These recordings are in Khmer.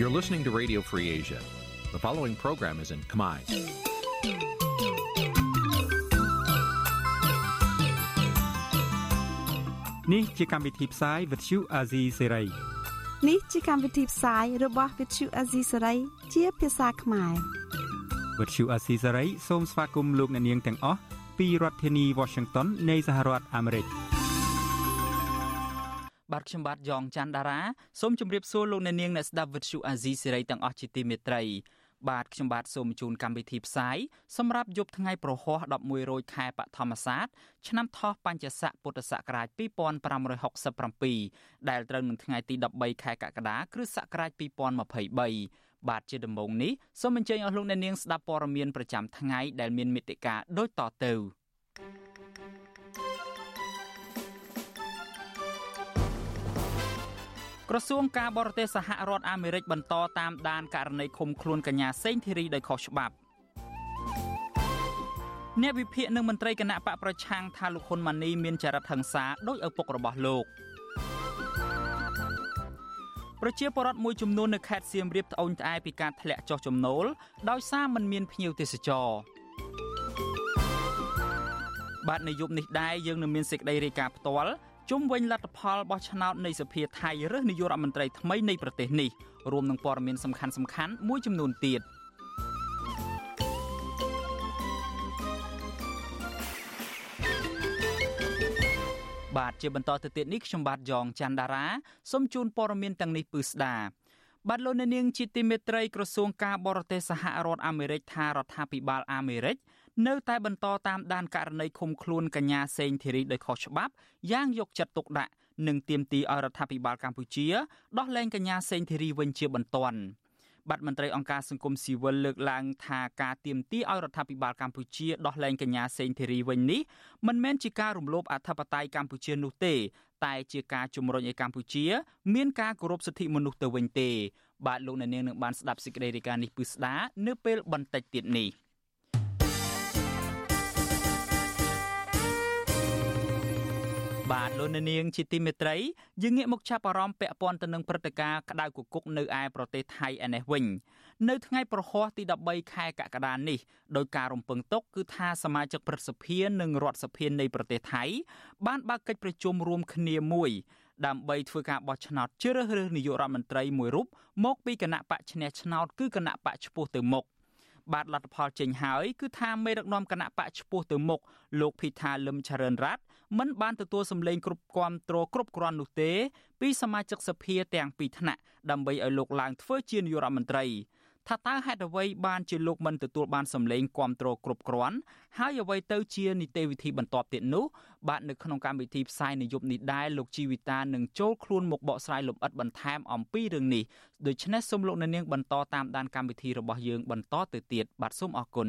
You're listening to Radio Free Asia. The following program is in Khmer. នេះជាកម្មវិធីផ្សាយ Vuthu Azizi Serai នេះជាកម្មវិធីផ្សាយរបស់ Vuthu Azizi Serai ជាភាសាខ្មែរ Vuthu Azizi Serai សូមស្វាគមន៍លោកអ្នកនាងទាំងអស់ពីរដ្ឋធានី Washington នៃសហរដ្ឋអាមេរិក បាទខ្ញុំបាទយ៉ងច័ន្ទដារាសូមជម្រាបសួរលោកអ្នកនាងអ្នកស្ដាប់ Vuthu Azizi Serai ទាំងអស់ជាទីមេត្រីបាទខ្ញុំបាទសូមជូនកម្មវិធីផ្សាយសម្រាប់យប់ថ្ងៃប្រហោះ11រោចខែបឋមសាទឆ្នាំថោះបញ្ញស័កពុទ្ធសករាជ2567ដែលត្រូវនឹងថ្ងៃទី13ខែកក្កដាគ្រិស្តសករាជ2023បាទជាដំបូងនេះសូមអញ្ជើញអស់លោកអ្នកនាងស្ដាប់ព័ត៌មានប្រចាំថ្ងៃដែលមានមេត្តាដូចតទៅ ក្រសួងការបរទេសសហរដ្ឋអាមេរិកបន្តតាមដានករណីឃុំខ្លួនកញ្ញាសេងធីរីដោយខុសច្បាប់អ្នកវិភាគនិងមន្ត្រីគណៈបកប្រឆាំងថាលោកហ៊ុនម៉ាណីមានចរិតហិង្សាដោយឪពុករបស់លោកប្រជាពលរដ្ឋមួយចំនួននៅខេត្តសៀមរាបត្អូញត្អែពីការធ្លាក់ចុះចំណូលដោយសារមិនមានភ្ញៀវទេសចរបាទនៅយប់នេះដែរយើងនឹងមានសេចក្តីរាយការណ៍ផ្ទាល់ ជុំវិញលទ្ធផលបោះឆ្នោតនៃសភាថៃរើសនាយករដ្ឋមន្ត្រីថ្មីនៃប្រទេសនេះរួមនឹងព័ត៌មានសំខាន់សំខាន់មួយចំនួនទៀតបាទជាបន្តទៅទៀតនេះខ្ញុំបាទយ៉ងច័ន្ទដារាសូមជូនព័ត៌មានទាំងនេះពឺស្ដាបាទលោកនាងជាទីមេត្រីក្រសួងការបរទេសសហរដ្ឋអាមេរិកថារដ្ឋាភិបាលអាមេរិក នៅតែបន្តតាមដានករណីឃុំខ្លួនកញ្ញាសេងធីរីដោយខុសច្បាប់យ៉ាងយកចិត្តទុកដាក់និងទាមទារឲ្យរដ្ឋាភិបាលកម្ពុជាដោះលែងកញ្ញាសេងធីរីវិញជាបន្ទាន់បាត់មន្ត្រីអង្គការសង្គមស៊ីវិលលើកឡើងថាការទៀមទីឲ្យរដ្ឋាភិបាលកម្ពុជាដោះលែងកញ្ញាសេងធីរីវិញនេះមិនមែនជាការរំលោភអធិបតេយ្យកម្ពុជានោះទេ តែជាការជំរុញឲ្យកម្ពុជា មានការគោរពសិទ្ធិមនុស្សទៅវិញទេបាទលោកអ្នកនាងនឹងបានស្ដាប់សេចក្តីរាយការណ៍នេះពឹស្ដានៅពេលបន្តិចទៀតនេះ។ បាទលោកនាងជាទីមេត្រីយើងងាកមកចាប់អារម្មណ៍ពាក់ព័ន្ធទៅនឹងព្រឹត្តិការណ៍ក្តៅគគុកនៅឯប្រទេសថៃឯនេះវិញនៅថ្ងៃប្រហ័សទី13ខែកក្កដានេះដោយការរំពឹងទុកគឺថាសមាជិកព្រឹទ្ធសភានិងរដ្ឋសភានៃប្រទេសថៃបានបើកកិច្ចប្រជុំរួមគ្នាមួយដើម្បីធ្វើការបោះឆ្នោតជ្រើសរើសនាយករដ្ឋមន្ត្រីមួយរូបមកពីគណៈបកឈ្នះឆ្នោតគឺគណៈបកឈ្មោះទៅមុខបាទលទ្ធផលចេញហើយគឺថាមេដឹកនាំគណៈបកឈ្មោះទៅមុខលោកភីថាលឹមឆរិនរ៉ាត់ មិនបានទទួលសម្លេងគ្រប់គាំទ្រគ្រប់គ្រាន់នោះទេ ពីសមាជិកសភាទាំងពីរថ្នាក់ដើម្បីឲ្យលោកឡើងធ្វើជានាយករដ្ឋមន្ត្រីថាតើហេតុអ្វីបានជាលោកមិនទទួលបានសម្លេងគាំទ្រគ្រប់គ្រាន់ហើយអ្វីទៅជានីតិវិធីបន្ទាប់ទៀតនោះបាទនៅក្នុងកម្មវិធីផ្សាយនាយប់នេះដែរលោកជីវិតានឹងចូលខ្លួនមកបកស្រាយលម្អិតបន្ថែមអំពីរឿងនេះដូច្នេះសូមលោកអ្នកនាងបន្តតាមដានកម្មវិធីរបស់យើងបន្តទៅទៀតបាទសូមអរគុណ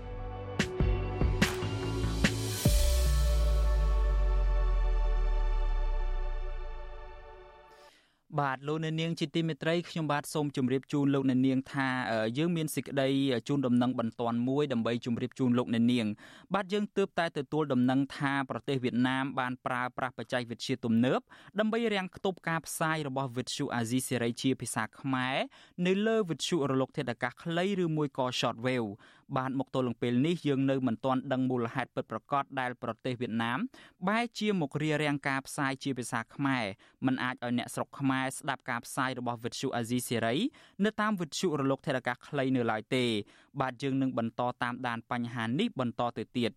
បាទលោកអ្នកនាងជាទីមេត្រីខ្ញុំបាទសូមជម្រាបជូនលោកអ្នកនាងថាយើងមានសេចក្តីជូនដំណឹងបន្ទាន់មួយដើម្បីជម្រាបជូនលោកអ្នកនាង បាទយើងទើបតែទទួលដំណឹងថាប្រទេសវៀតណាមបានប្រើប្រាស់បច្ចេកវិទ្យាទំនើបដើម្បីរាំងខ្ទប់ការផ្សាយរបស់វិទ្យុអាស៊ីសេរីជាភាសាខ្មែរនៅលើវិទ្យុរលកធាតុអាកាសខ្លីឬមួយក៏ shortwave បានមកទល់នឹងពេលនេះយើងនៅមិនទាន់ដឹងមូលហេតុពិតប្រាកដដែលប្រទេសវៀតណាមបែរជាមករារាំងការផ្សាយជាភាសាខ្មែរមិនអាចឲ្យអ្នកស្រុកខ្មែរស្ដាប់ការផ្សាយរបស់វិទ្យុអាស៊ីសេរីនៅតាមវិទ្យុរលកថេរកាសខ្លីនៅឡើយទេ បាទយើងនឹងបន្តតាមដានបញ្ហានេះបន្តទៅទៀត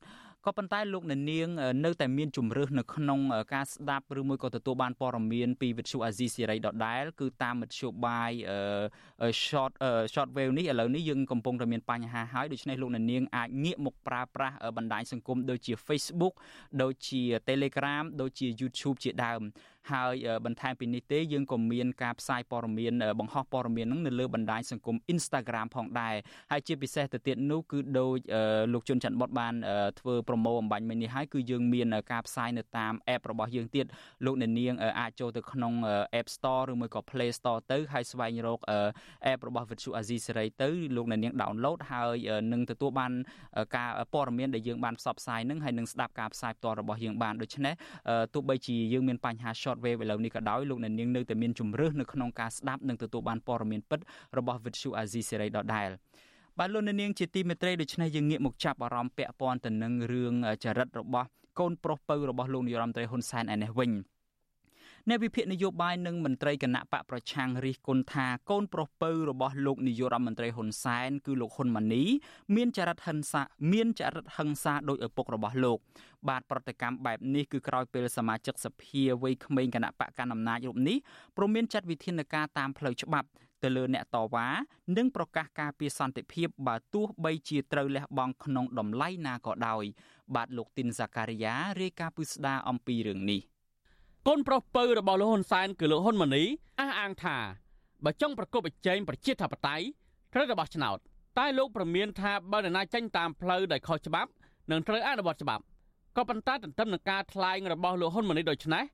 ក៏ប៉ុន្តែលោកអ្នកនាងនៅតែមានជំរឿសនៅក្នុងការស្ដាប់ឬមួយក៏ទទួលបានព័ត៌មានពីវិទ្យុអាស៊ីសេរីដដែល គឺតាមវិទ្យុបាយ short short wave នេះឥឡូវនេះយើងកំពុងតែមានបញ្ហាហើយដូច្នេះលោកអ្នកនាងអាចងាកមកប្រើប្រាស់បណ្ដាញសង្គមដូចជា Facebook ដូចជា Telegram ដូចជា YouTube ជាដើម ហើយបន្ថែមពីនេះទេយើងក៏មានការផ្សាយព័ត៌មានបង្ហោះព័ត៌មាននឹងនៅលើបណ្ដាញសង្គម Instagram ផងដែរហើយជាពិសេសទៅទៀតនោះគឺដូចលោកជុនច័ន្ទបុតបានធ្វើប្រម៉ូអំបញ្ញមិញនេះហើយគឺយើងមានការផ្សាយនៅតាម app របស់យើងទៀតលោកអ្នកនាងអាចចូលទៅក្នុង App Store ឬមួយក៏ Play Store ទៅហើយស្វែងរក app របស់ Vithu Azizi Serai ទៅលោកអ្នកនាង download ហើយនឹងទទួលបានការព័ត៌មានដែលយើងបានផ្សព្វផ្សាយនឹងហើយនឹងស្ដាប់ការផ្សាយផ្ទាល់របស់យើងបានដូច្នេះទោះបីជាយើងមានបញ្ហា short wave ឥឡូវនេះក៏ដោយលោកអ្នកនាងនៅតែមានជំរឿសនៅក្នុងការស្ដាប់និងទទួលបានព័ត៌មានពិតរបស់ Vithu Azizi Serai ដដែលបាទលោកអ្នកនាងជាទីមេត្រីដូច្នេះយើងងាកមកចាប់អារម្មណ៍ពាក់ព័ន្ធទៅនឹងរឿងចរិតរបស់កូនប្រុសពៅរបស់លោកនាយរដ្ឋមន្ត្រីហ៊ុនសែនឯនេះវិញ អ្នកវិភាគនយោបាយនិងមន្ត្រីគណៈបកប្រឆាំងរិះគន់ថាកូនប្រុសពៅរបស់លោកនាយករដ្ឋមន្ត្រីហ៊ុនសែនគឺលោកហ៊ុនម៉ាណីមានចរិតហិង្សាមានចរិតហិង្សាដោយឪពុករបស់លោក បាទប្រតិកម្មបែបនេះគឺក្រោយពេលសមាជិកសភាវ័យក្មេងគណៈបកកណ្ដាលអំណាចរូបនេះព្រមមានចាត់វិធានការតាមផ្លូវច្បាប់ទៅលើអ្នកតវ៉ានិងប្រកាសការពីសន្តិភាពបើទោះបីជាត្រូវលះបង់ក្នុងតម្លៃណាក៏ដោយ បាទលោកទីនសាការីយ៉ារាយការណ៍ពិស្ដារអំពីរឿងនេះ កូនប្រុសពៅរបស់លោកហ៊ុនសែនគឺលោកហ៊ុនម៉ាណីអះអាងថាបើចង់ប្រកបប្រជែងប្រជាធិបតេយ្យត្រូវរបស់ឆ្នោតតែលោកប្រមានថាបើនរណាចេញតាមផ្លូវដោយខុសច្បាប់នឹងត្រូវអនុវត្តច្បាប់ក៏ប៉ុន្តែទន្ទឹមនឹងការថ្លែងរបស់លោកហ៊ុនម៉ាណីដូច្នេះ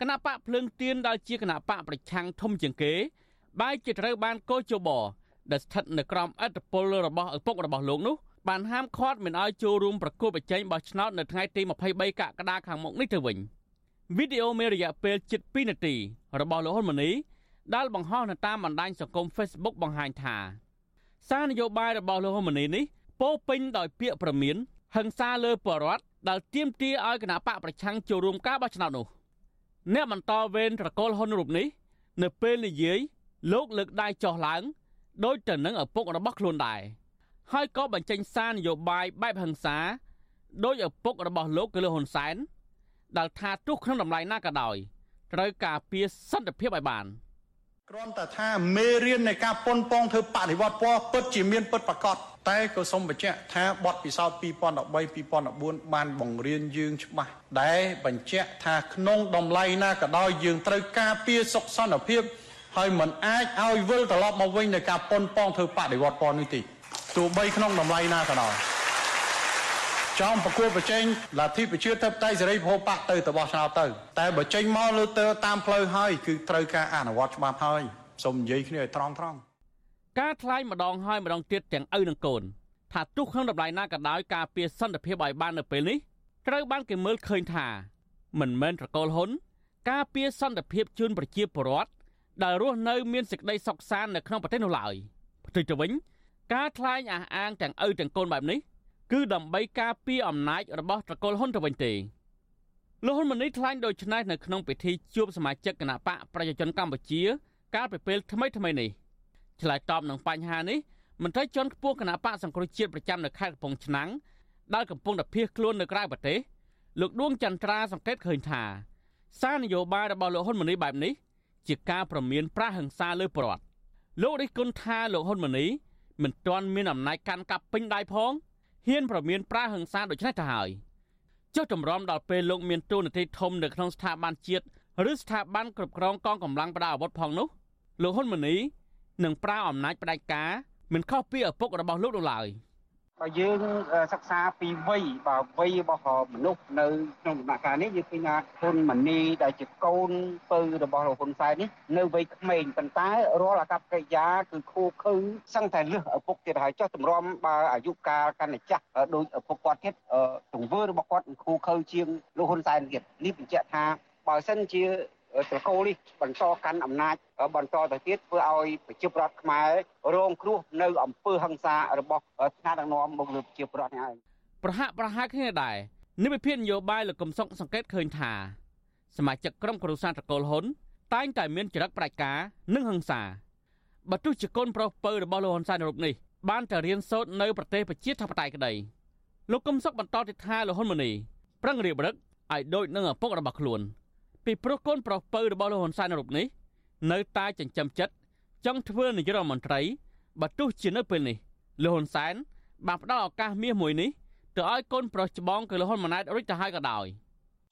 គណៈបកភ្លើងទៀនដែលជាគណៈបកប្រឆាំងធំជាងគេ បែរជាត្រូវបានកោជបដែលស្ថិតនៅក្រោមអធិបុលរបស់ឪពុករបស់លោកនោះបានហាមឃាត់មិនឲ្យចូលរួមប្រគល់ប្រជែងបោះឆ្នោតនៅថ្ងៃទី23កក្កដាខាងមុខនេះទៅវិញ វីដេអូមានរយៈពេលជិត2នាទី របស់លោកហ៊ុនម៉ាណីដែលបង្ហោះនៅតាមបណ្ដាញសង្គម Facebook បង្ហាញថា សារនយោបាយរបស់លោកហ៊ុនម៉ាណីនេះពោពេញដោយពាក្យប្រមានហិង្សាលើបរដ្ឋដែលទាមទារឲ្យគណៈបកប្រឆាំងចូលរួមការបោះឆ្នោតនោះអ្នកបន្តវេនត្រកូលហ៊ុនរូបនេះ នៅពេលនិយាយលោកលើកដៃចុះឡើងដោយទៅនឹងឪពុករបស់ខ្លួនដែរហើយក៏បញ្ចេញសារនយោបាយបែបហិង្សាដោយឪពុករបស់លោកគឺលោកហ៊ុនសែន ដែលថាទោះក្នុងតម្លៃណាក៏ដោយត្រូវការពារសន្តិភាពឲ្យបានគ្រាន់តែថាមេរៀននៃការប៉ុនប៉ងធ្វើបដិវត្តពណ៌ពិតជាមានពិតប្រកបតែក៏សូមបញ្ជាក់ថាបទពិសោធន៍2013 2014បានបង្រៀនយើងច្បាស់ដែលបញ្ជាក់ថាក្នុងតម្លៃណាក៏ដោយយើងត្រូវការពារសុខសន្តិភាពហើយមិនអាចឲ្យវិលត្រឡប់មកវិញនៃការប៉ុនប៉ងធ្វើបដិវត្តពណ៌នេះទេទោះបីក្នុងតម្លៃណាក៏ដោយ ចង់ប្រគល់ប្រជែងលទ្ធិប្រជាធិបតេយ្យសេរីពហុបកទៅទៅបោះឆ្នោតទៅ តែបើចេញមកលើទៅតាមផ្លូវហើយគឺត្រូវការអនុវត្តច្បាប់ហើយសូមនិយាយគ្នាឲ្យត្រង់ត្រង់ការថ្លែងម្ដងហើយម្ដងទៀតទាំងឪនិងកូនថាទោះក្នុងតម្លៃណាក៏ដោយការពារសន្តិភាពឲ្យបាននៅពេលនេះត្រូវបានគេមើលឃើញថា មិនមែនត្រកូលហ៊ុនការពារសន្តិភាពជូនប្រជាពលរដ្ឋដែលរស់នៅមានសេចក្តីសុខសាន្តនៅក្នុងប្រទេសនោះឡើយផ្ទុយទៅវិញ ការថ្លែងអះអាងទាំងឪទាំងកូនបែបនេះ គឺដើម្បីការពារអំណាចរបស់ត្រកូលហ៊ុនទៅវិញទេលោកហ៊ុនម៉ាណីថ្លែងដូចនេះនៅក្នុងពិធីជួបសមាជិកគណៈបកប្រជាជនកម្ពុជា កាលពីពេលថ្មីថ្មីនេះឆ្លើយតបនឹងបញ្ហានេះមន្ត្រីជាន់ខ្ពស់គណៈបកសង្គ្រោះជាតិប្រចាំនៅខេត្តកំពង់ឆ្នាំងដែលកំពុងតែភៀសខ្លួននៅក្រៅប្រទេសលោកដួងចន្ទ្រាសង្កេតឃើញថាសារនយោបាយរបស់លោកហ៊ុនម៉ាណីបែបនេះជាការប្រមានប្រាហិង្សាលើប្រវត្តិលោករិះគន់ថាលោកហ៊ុនម៉ាណីមិនទាន់មានអំណាចកាន់កាប់ពេញដៃផង ហ៊ានប្រមានប្រាហិង្សាដូចនេះទៅហើយចុះតម្រាំដល់ពេលលោកមានទូនាទីធំនៅក្នុងស្ថាប័នជាតិឬស្ថាប័នគ្រប់គ្រងកងកម្លាំងប្រដាប់អាវុធផងនោះលោកហ៊ុនម៉ាណីនឹងប្រើអំណាចផ្ដាច់ការមិនខុសពីឪពុករបស់លោកនោះឡើយ។ បើយើងសិក្សាពីវ័យបើវ័យរបស់មនុស្សនៅក្នុងដំណាក់កាលនេះយើងឃើញថាហ៊ុនម៉ាណីដែលជាកូនពៅរបស់ហ៊ុនសែននេះនៅវ័យក្មេងប៉ុន្តែរាល់អាកប្បកិរិយាគឺខូខើសឹងតែលឹះឪពុកទៀតហើយចុះតម្រាំបើអាយុកាលកាន់តែចាស់ដោយឪពុកគាត់ទៀតទង្វើរបស់គាត់ខូខើជាងលោកហ៊ុនសែនទៀតនេះបញ្ជាក់ថាបើសិនជា ត្រកូលនេះបន្តកាន់អំណាចបន្តទៅទៀតធ្វើឲ្យប្រជាប្រដ្ឋខ្មែររងគ្រោះនៅអំពើហិង្សារបស់ថ្នាក់ដឹកនាំមកលើប្រជាប្រដ្ឋនេះឯងប្រហាក់ប្រហែលគ្នាដែរនិវិភាននយោបាយលោកកំសុកសង្កេតឃើញថាសមាជិកក្រុមគ្រួសារត្រកូលហ៊ុនតែងតែមានចរិតប្រាជ្ញានិងហិង្សាបើទោះជាកូនប្រុសពៅរបស់លោកហ៊ុនសែនរូបនេះបានតែរៀនសូត្រនៅប្រទេសប្រជាធិបតេយ្យក្តីលោកកឹមសុខបន្តទៀតថាលោកហ៊ុនម៉ាណីប្រឹងរៀបរឹកឲ្យដូចនឹងឪពុករបស់ខ្លួន ពីព្រោះកូនប្រុសពៅរបស់លោកហ៊ុនសែនរូបនេះនៅតែចិញ្ចឹមចិត្តចង់ធ្វើនាយករដ្ឋមន្ត្រីបើទោះជានៅពេលនេះលោកហ៊ុនសែនបានផ្ដល់ឱកាសមាសមួយនេះទៅឲ្យកូនប្រុសច្បងគឺលោកហ៊ុនម៉ាណែតរួចទៅហើយក៏ដោយ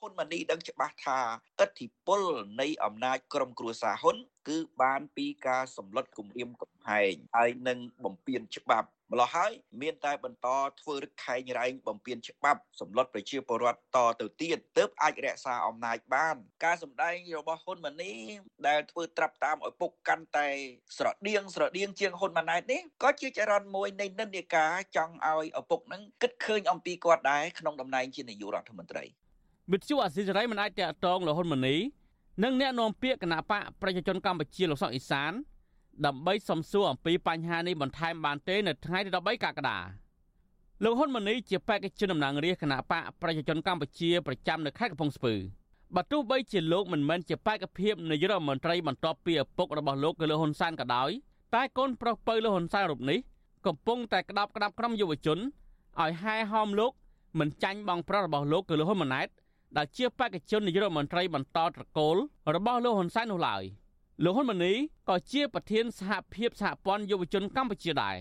ហ៊ុនម៉ាណីដឹងច្បាស់ថាឥទ្ធិពលនៃអំណាចក្រុមគ្រួសារហ៊ុនគឺបានពីការសម្លុតគម្រាមកំហែងហើយនឹងបំពេញច្បាប់ ម្ល៉េះហើយមានតែបន្តធ្វើរឹកខែងរែងបំពេញច្បាប់សម្លុតប្រជាពលរដ្ឋតទៅទៀតទើបអាចរក្សាអំណាចបាន ការសម្ដែងរបស់ហ៊ុនម៉ាណីដែលធ្វើត្រាប់តាមឲ្យពុកកាន់តែស្រដៀងស្រដៀងជាងហ៊ុនម៉ាណែតនេះក៏ជាចរន្តមួយនៃនិន្នាការចង់ឲ្យឪពុកនឹងគិតឃើញអំពីគាត់ដែរក្នុងតំណែងជានាយករដ្ឋមន្ត្រីវិទ្យុអាស៊ីសេរីមិនអាចតកតងលហ៊ុនម៉ាណីនិងអ្នកនាំពាក្យគណៈបកប្រជាជនកម្ពុជាលោកសុកអេសាន ដើម្បីសំសួរអំពីបញ្ហានេះបន្ថែមបានទេនៅថ្ងៃទី13កក្កដាលោកហ៊ុនម៉ាណីជាបេក្ខជនតំណាងរាស្ត្រគណៈបកប្រជាជនកម្ពុជាប្រចាំនៅខេត្តកំពង់ស្ពឺបើទោះបីជាលោកមិនមែនជាបេក្ខភាពនាយករដ្ឋមន្ត្រីបន្ទាប់ពីឪពុករបស់លោកគឺលោកហ៊ុនសែនក៏ដោយតែកូនប្រុសពៅលោកហ៊ុនសែនរូបនេះកំពុងតែក្តាប់ក្តាប់ក្រុមយុវជនឲ្យហែហោមលោកមិនចាញ់បងប្រុសរបស់លោកគឺលោកហ៊ុនម៉ាណែតដែលជាបេក្ខជននាយករដ្ឋមន្ត្រីបន្តត្រកូលរបស់លោកហ៊ុនសែននោះឡើយ លោកហ៊ុនម៉ាណីក៏ជាប្រធានសហភាពសហព័ន្ធយុវជនកម្ពុជាដែរ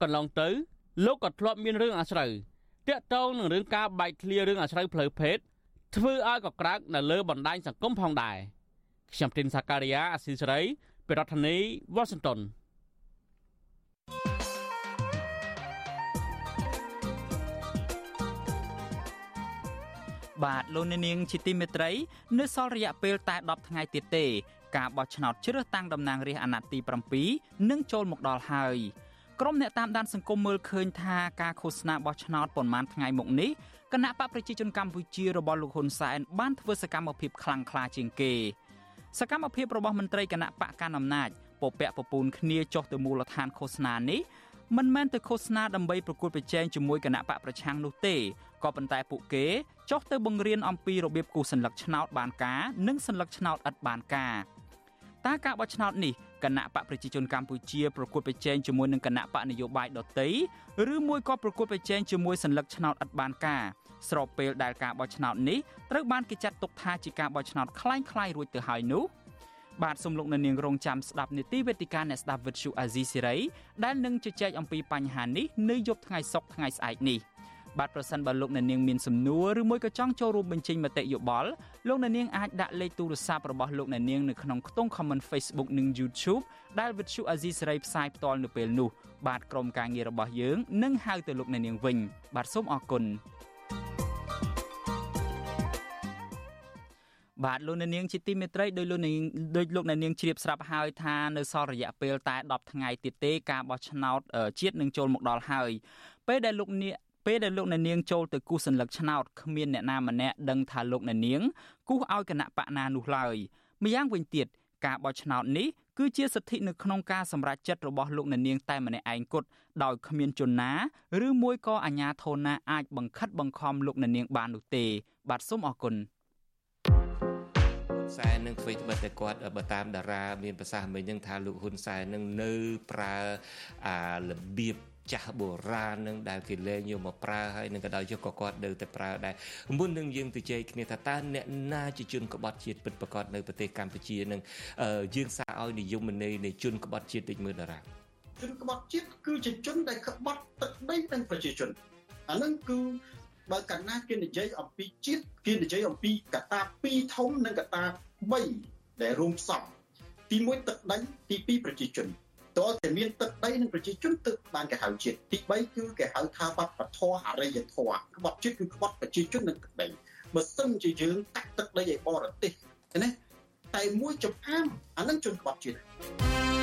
កន្លងទៅលោកក៏ធ្លាប់មានរឿងអាស្រូវតាក់ទងនឹងរឿងការបែកធ្លារឿងអាស្រូវផ្លូវភេទធ្វើឲ្យកក្រើកនៅលើបណ្ដាញសង្គមផងដែរខ្ញុំទីនសាការីយ៉ាអស៊ីសេរីពីរដ្ឋធានី Washington បាទលោកអ្នកនាងជាទីមេត្រី នៅសល់រយៈពេលតែ10ថ្ងៃទៀតទេ ការបោះឆ្នោតជ្រើសតាំងតំណាងរាស្ត្រអាណត្តិទី7នឹងចូលមកដល់ហើយក្រុមអ្នកតាមដានសង្គមមើលឃើញថាការឃោសនាបោះឆ្នោតប៉ុន្មានថ្ងៃមុខនេះគណៈបកប្រជាជនកម្ពុជារបស់លោកហ៊ុនសែនបានធ្វើសកម្មភាពខ្លាំងក្លាជាងគេសកម្មភាពរបស់មន្ត្រីគណៈបកកណ្ដាលអំណាចពពាក់ពពូនគ្នាចុះទៅមូលដ្ឋានឃោសនានេះមិនមែនទៅឃោសនាដើម្បីប្រកួតប្រជែងជាមួយគណៈបកប្រឆាំងនោះទេក៏ប៉ុន្តែពួកគេចុះទៅបង្រៀនអំពីរបៀបគូសសัญลักษณ์ឆ្នោតបានការនិងសัญลักษณ์ឆ្នោតឥតបានការ តើការបោះឆ្នោតនេះគណៈបកប្រជាជនកម្ពុជាប្រកួតប្រជែងជាមួយនឹងគណៈបកនយោបាយដទៃឬមួយក៏ប្រកួតប្រជែងជាមួយសัญลักษณ์ឆ្នោតឥតបានការស្របពេលដែលការបោះឆ្នោតនេះត្រូវបានគេចាត់ទុកថាជាការបោះឆ្នោតคล้ายៗរួចទៅហើយនោះបាទសូមលោកនៅនាងរងចាំស្ដាប់នីតិវេទិកាអ្នកស្ដាប់វិទ្យុអាស៊ីសេរីដែលនឹងជជែកអំពីបញ្ហានេះនៅយប់ថ្ងៃសុក្រថ្ងៃស្អែកនេះ បាទប្រសិនបើលោកអ្នកនាងមានសំណួរឬមួយក៏ចង់ចូលរួមបញ្ចេញមតិយោបល់លោកអ្នកនាងអាចដាក់លេខទូរស័ព្ទរបស់លោកអ្នកនាងនៅក្នុងខ្ទង់ comment Facebook និង YouTube ដែលវិទ្យុអាស៊ីសេរីផ្សាយផ្ទាល់នៅពេលនោះបាទក្រុមការងាររបស់យើងនឹងហៅទៅលោកអ្នកនាងវិញ បាទសូមអរគុណបាទលោកអ្នកនាងជាទីមេត្រីដោយលោកនាងដោយលោកអ្នកនាងជ្រាបស្រាប់ហើយថានៅសល់រយៈពេលតែ10ថ្ងៃទៀតទេការបោះឆ្នោតជាតិនឹងចូលមកដល់ហើយពេលដែលលោកនាង ពេលដែលលោកអ្នកនាងចូលទៅគូសសញ្ញកឆ្នោតគ្មានអ្នកណាម្នាក់ដឹងថាលោកអ្នកនាងគូសឲ្យគណៈបកណានោះឡើយម្យ៉ាងវិញទៀតការបោះឆ្នោតនេះគឺជាសិទ្ធិនៅក្នុងការសម្រេចចិត្តរបស់លោកអ្នកនាងតែម្នាក់ឯងគត់ដោយគ្មានជនណាឬមួយក៏អាជ្ញាធរណាអាចបង្ខិតបង្ខំលោកអ្នកនាងបាននោះទេ បាទសូមអរគុណសែននឹងធ្វើត្បិតតែគាត់បើតាមតារាមានប្រសាសន៍មិញហ្នឹងថាលោកហ៊ុនសែននឹងនៅប្រើអារបៀប ចាស់បុរាណនឹងដែលគេលែងយកមកប្រើហើយនឹងក៏ដោយយកក៏គាត់នៅតែប្រើដែរមុននឹងយើងទៅជែកគ្នាថាតើអ្នកណាជាជនក្បត់ជាតិពិតប្រាកដនៅប្រទេសកម្ពុជានឹងយើងសារឲ្យនិយមន័យនៃជនក្បត់ជាតិដូចមើលតារាជនក្បត់ជាតិគឺជាជនដែលក្បត់ទឹកដីនិងប្រជាជនអានឹងគឺបើកណ្ណាគេនិយាយអំពីជាតិគេនិយាយអំពីកតា2ធំនិងកតា3ដែលរួមផ្សំទី1ទឹកដីទី2ប្រជាជន តើតែមានទឹកដីនិងប្រជាជនទើបបានគេហៅជាតិទី3គឺគេហៅថាវប្បធម៌អរិយធម៌ក្បត់ជាតិគឺក្បត់ប្រជាជននិងទឹកដីបើសិនជាយើងកាត់ទឹកដីឲ្យបរទេសណាតែមួយចំអាមអានឹងជនក្បត់ជាតិ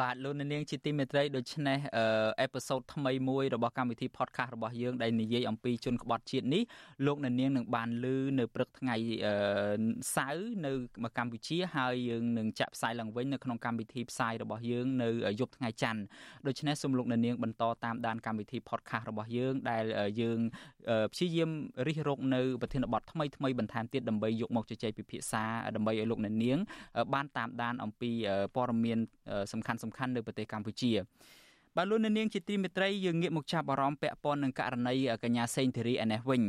បាទលោកនាងជាទីមេត្រីដូច្នេះអេពីសូតថ្មីមួយរបស់កម្មវិធី podcast របស់យើងដែលនិយាយអំពីជនក្បត់ជាតិនេះលោកនាងនឹងបានឮនៅព្រឹកថ្ងៃសៅរ៍នៅកម្ពុជាហើយយើងនឹងចាក់ផ្សាយឡើងវិញនៅក្នុងកម្មវិធីផ្សាយរបស់យើងនៅយប់ថ្ងៃច័ន្ទដូច្នេះសូមលោកនាងបន្តតាមដានកម្មវិធី podcast របស់យើងដែលយើងព្យាយាមរិះរកនៅប្រធានបទថ្មីថ្មីបន្ថែមទៀតដើម្បីយកមកជជែកពិភាក្សាដើម្បីឲ្យលោកនាងបានតាមដានអំពីព័ត៌មានសំខាន់សំខាន់នៅប្រទេសកម្ពុជាបាទលោកនាងជាទីមេត្រីយើងងាកមកចាប់អារម្មណ៍ពាក់ព័ន្ធនឹងករណីកញ្ញាសេងធីរីឯនេះវិញ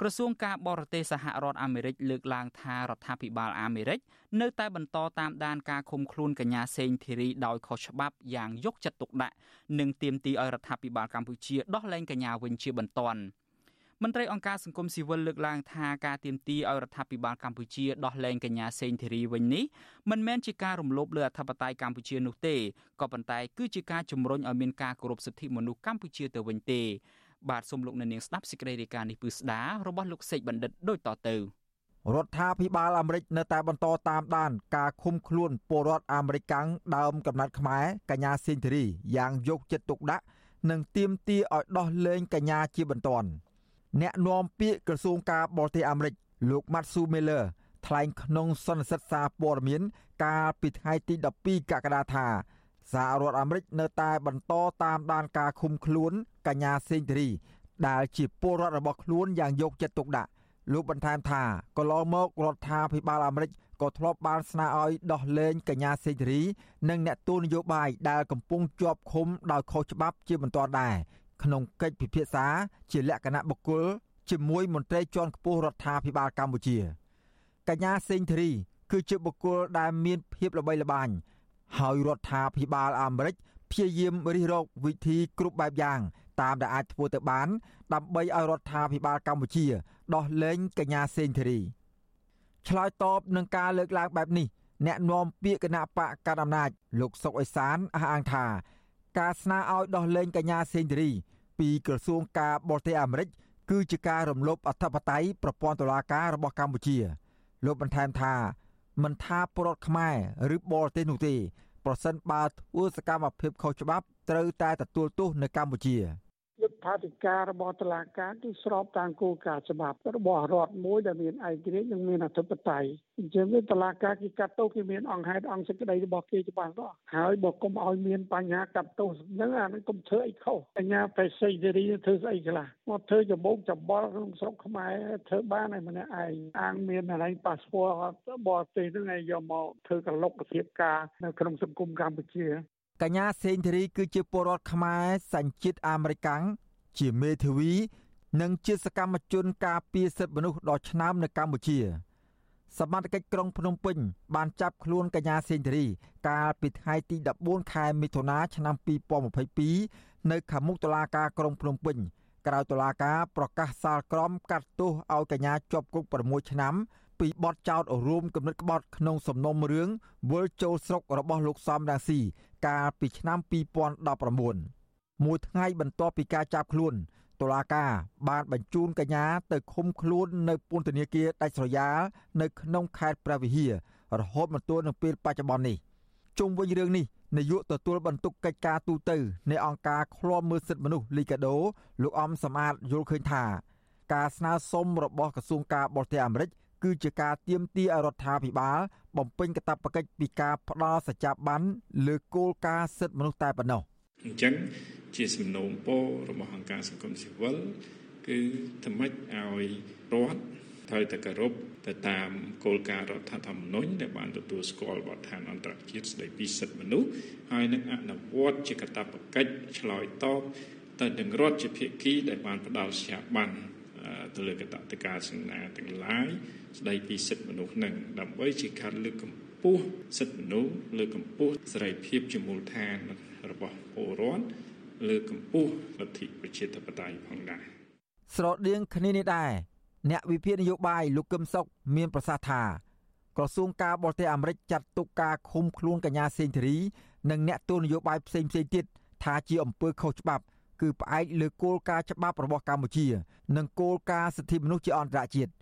ក្រសួងការបរទេសសហរដ្ឋអាមេរិកលើកឡើងថារដ្ឋាភិបាលអាមេរិកនៅតែបន្តតាមដានការឃុំខ្លួនកញ្ញាសេងធីរីដោយខុសច្បាប់យ៉ាងយកចិត្តទុកដាក់និងទាមទារឲ្យរដ្ឋាភិបាលកម្ពុជាដោះលែងកញ្ញាវិញជាបន្ទាន់ មន្ត្រីអង្គការសង្គមស៊ីវិលលើកឡើងថាការទៀមទីឲ្យរដ្ឋាភិបាលកម្ពុជាដោះលែងកញ្ញាសេងធីរីវិញនេះមិនមែនជាការរំលោភលើអធិបតេយ្យកម្ពុជានោះទេក៏ប៉ុន្តែគឺជាការជំរុញឲ្យមានការគោរពសិទ្ធិមនុស្សកម្ពុជាទៅវិញទេបាទសូមលោកអ្នកនាងស្ដាប់សេចក្តីរាយការណ៍នេះពឺស្ដារបស់លោកសេកបណ្ឌិតដូចតទៅរដ្ឋាភិបាលអាមេរិកនៅតែបន្តតាមដានការឃុំខ្លួនពលរដ្ឋអាមេរិកកាំងដើមកំណត់ខ្មែរកញ្ញាសេងធីរីយ៉ាងយកចិត្តទុកដាក់និងទាមទារឲ្យដោះលែងកញ្ញាជាបន្ទាន់ អ្នកនាំពាក្យក្រសួងការបរទេសអាមេរិកលោក Matsu Miller ថ្លែងក្នុងសន្និសីទសារព័ត៌មាន កាលពីថ្ងៃទី12កក្កដាថាសហរដ្ឋអាមេរិកនៅតែបន្តតាមដានការឃុំខ្លួនកញ្ញាសេងធារីដែលជាពលរដ្ឋរបស់ខ្លួនយ៉ាងយកចិត្តទុកដាក់លោកបន្ថែមថាកន្លងមករដ្ឋាភិបាលអាមេរិកក៏ធ្លាប់បានស្នើឲ្យដោះលែងកញ្ញាសេងធារី និងអ្នកទូនយោបាយដែលកំពុងជាប់ឃុំដោយខុសច្បាប់ជាបន្តដែរ ក្នុងកិច្ចពិភាក្សាជាលក្ខណៈបុគ្គលជាមួយមន្ត្រីជាន់ខ្ពស់រដ្ឋាភិបាលកម្ពុជាកញ្ញាសេងធារី គឺជាបុគ្គលដែលមានភាពល្បីល្បាញហើយរដ្ឋាភិបាលអាមេរិកព្យាយាមរិះរកវិធីគ្រប់បែបយ៉ាង តាមដែលអាចធ្វើទៅបាន ដើម្បីឲ្យរដ្ឋាភិបាលកម្ពុជា ដោះលែងកញ្ញាសេងធារីឆ្លើយតបនឹងការលើកឡើងបែបនេះអ្នកនាំពាក្យគណៈបកកណ្ដាលអំណាចលោកសុកអេសានអះអាងថា ការស្នើឲ្យដោះលែងកញ្ញាសេងធារី ពីក្រសួងការបរទេសអាមេរិកគឺជាការរំលោភអធិបតេយ្យប្រព័ន្ធតុលាការរបស់កម្ពុជាលោកបន្ថែមថាមិនថាពលរដ្ឋខ្មែរឬបរទេសនោះទេ ប្រសិនបើធ្វើសកម្មភាពខុសច្បាប់ត្រូវតែទទួលទោសនៅកម្ពុជា យុទ្ធធិការរបស់តុលាការគឺស្របតាមគោលការណ៍ច្បាប់របស់រដ្ឋមួយដែលមានឯករាជ្យនិងមានអធិបតេយ្យអញ្ចឹងតុលាការគេកាត់ទោសគេមានអង្គហេតុអង្គសេចក្តីរបស់គេច្បាស់លាស់ហើយបើកុំឲ្យមានបញ្ហាកាត់ទោសហ្នឹងអានឹងកុំធ្វើអីខុសបញ្ញាបេសេសេរីធ្វើស្អីខ្លះមកធ្វើច្បោកច្បល់ក្នុងស្រុកខ្មែរធ្វើបានហើយម្នាក់ឯងអាងមានអានេះប៉ាសពតបរទេសហ្នឹងឯងយកមកធ្វើកលុកធៀបការនៅក្នុងសង្គមកម្ពុជាកញ្ញាសេងធារីគឺជាពលរដ្ឋខ្មែរសញ្ជាតិអាមេរិកាំង ជាមេធាវី និងជាសកម្មជនការពារសិទ្ធិមនុស្សដ៏ឆ្នើមនៅកម្ពុជាសមត្ថកិច្ចក្រុងភ្នំពេញបានចាប់ខ្លួនកញ្ញាសេងធារី កាលពីថ្ងៃទី14ខែមិថុនាឆ្នាំ2022នៅខាងមុខតុលាការក្រុងភ្នំពេញក្រៅតុលាការប្រកាសសាលក្រមកាត់ទោសឲ្យកញ្ញាជាប់គុក6ឆ្នាំពីបទចោទរួមគំនិតក្បត់ក្នុងសំណុំរឿងវិលចូលស្រុករបស់លោកសំរាស៊ីកាលពីឆ្នាំ2019 មួយថ្ងៃបន្ទាប់ពីការចាប់ខ្លួនតុលាការបានបញ្ជូនកញ្ញាទៅឃុំខ្លួននៅពន្ធនាគារដាច់ស្រយាលនៅក្នុងខេត្តព្រះវិហាររហូតមកទល់នឹងពេលបច្ចុប្បន្ននេះជុំវិញរឿងនេះនាយកទទួលបន្ទុកកិច្ចការទូតនៃអង្គការឃ្លាំមើលសិទ្ធិមនុស្សលីកាដូលោកអំសំអាតយល់ឃើញថាការស្នើសុំរបស់ក្រសួងការបរទេសអាមេរិកគឺជាការទៀមទាឲ្យរដ្ឋាភិបាល បំពេញកាតព្វកិច្ចពីការផ្ដល់សច្ចាប័នលើគោលការណ៍សិទ្ធិមនុស្សតែប៉ុណ្ណោះ អញ្ចឹងជាសំណូមពររបស់អង្គការសង្គមស៊ីវិលគឺថ្មិចឲ្យរដ្ឋត្រូវតែគោរពទៅតាមគោលការណ៍រដ្ឋធម្មនុញ្ញដែលបានទទួលស្គាល់បទដ្ឋានអន្តរជាតិស្តីពីសិទ្ធិមនុស្សហើយនឹងអនុវត្តជាកាតព្វកិច្ចឆ្លើយតបទៅនឹងរដ្ឋជាភាគីដែលបានផ្ដល់ស្ថាប័នទៅលើកតតការសញ្ញាទាំងឡាយស្ដីពីសិទ្ធិមនុស្សនឹងដើម្បីជាការលើកកម្ពស់សិទ្ធិមនុស្សលើកកម្ពស់សេរីភាពជាមូលដ្ឋាន របស់ពលរដ្ឋលើកកម្ពស់លទ្ធិប្រជាធិបតេយ្យផងដែរស្រដៀងគ្នានេះដែរអ្នកវិភាគនយោបាយលោកកឹមសុខមានប្រសាសន៍ថាក្រសួងការបរទេសអាមេរិកចាត់ទុកការឃុំខ្លួនកញ្ញាសេងធារី និងអ្នកទស្សនយោបាយផ្សេងៗទៀតថាជាអំពើខុសច្បាប់គឺផ្អែកលើគោលការណ៍ច្បាប់របស់កម្ពុជា និងគោលការណ៍សិទ្ធិមនុស្សជាអន្តរជាតិ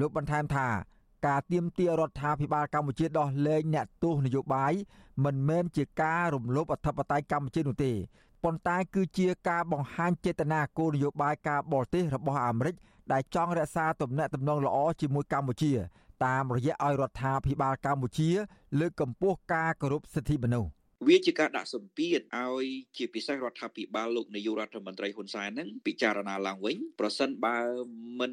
លោកបន្ថែមថា ការទៀមទារដ្ឋាភិបាលកម្ពុជាដោះលែងអ្នកទោសនយោបាយមិនមែនជាការរំលោភអធិបតេយ្យកម្ពុជានោះទេប៉ុន្តែគឺជាការបង្ហាញចេតនាគោលនយោបាយការបរទេសរបស់អាមេរិកដែលចង់រក្សាទំនាក់ទំនងល្អជាមួយកម្ពុជា តាមរយៈឲ្យរដ្ឋាភិបាលកម្ពុជា លើកកម្ពស់ការគោរពសិទ្ធិមនុស្ស វាជាការដាក់សម្ពាធឲ្យជាពិសេសរដ្ឋាភិបាលលោកនាយករដ្ឋមន្ត្រីហ៊ុនសែនហ្នឹងពិចារណាឡើងវិញប្រសិនបើមិន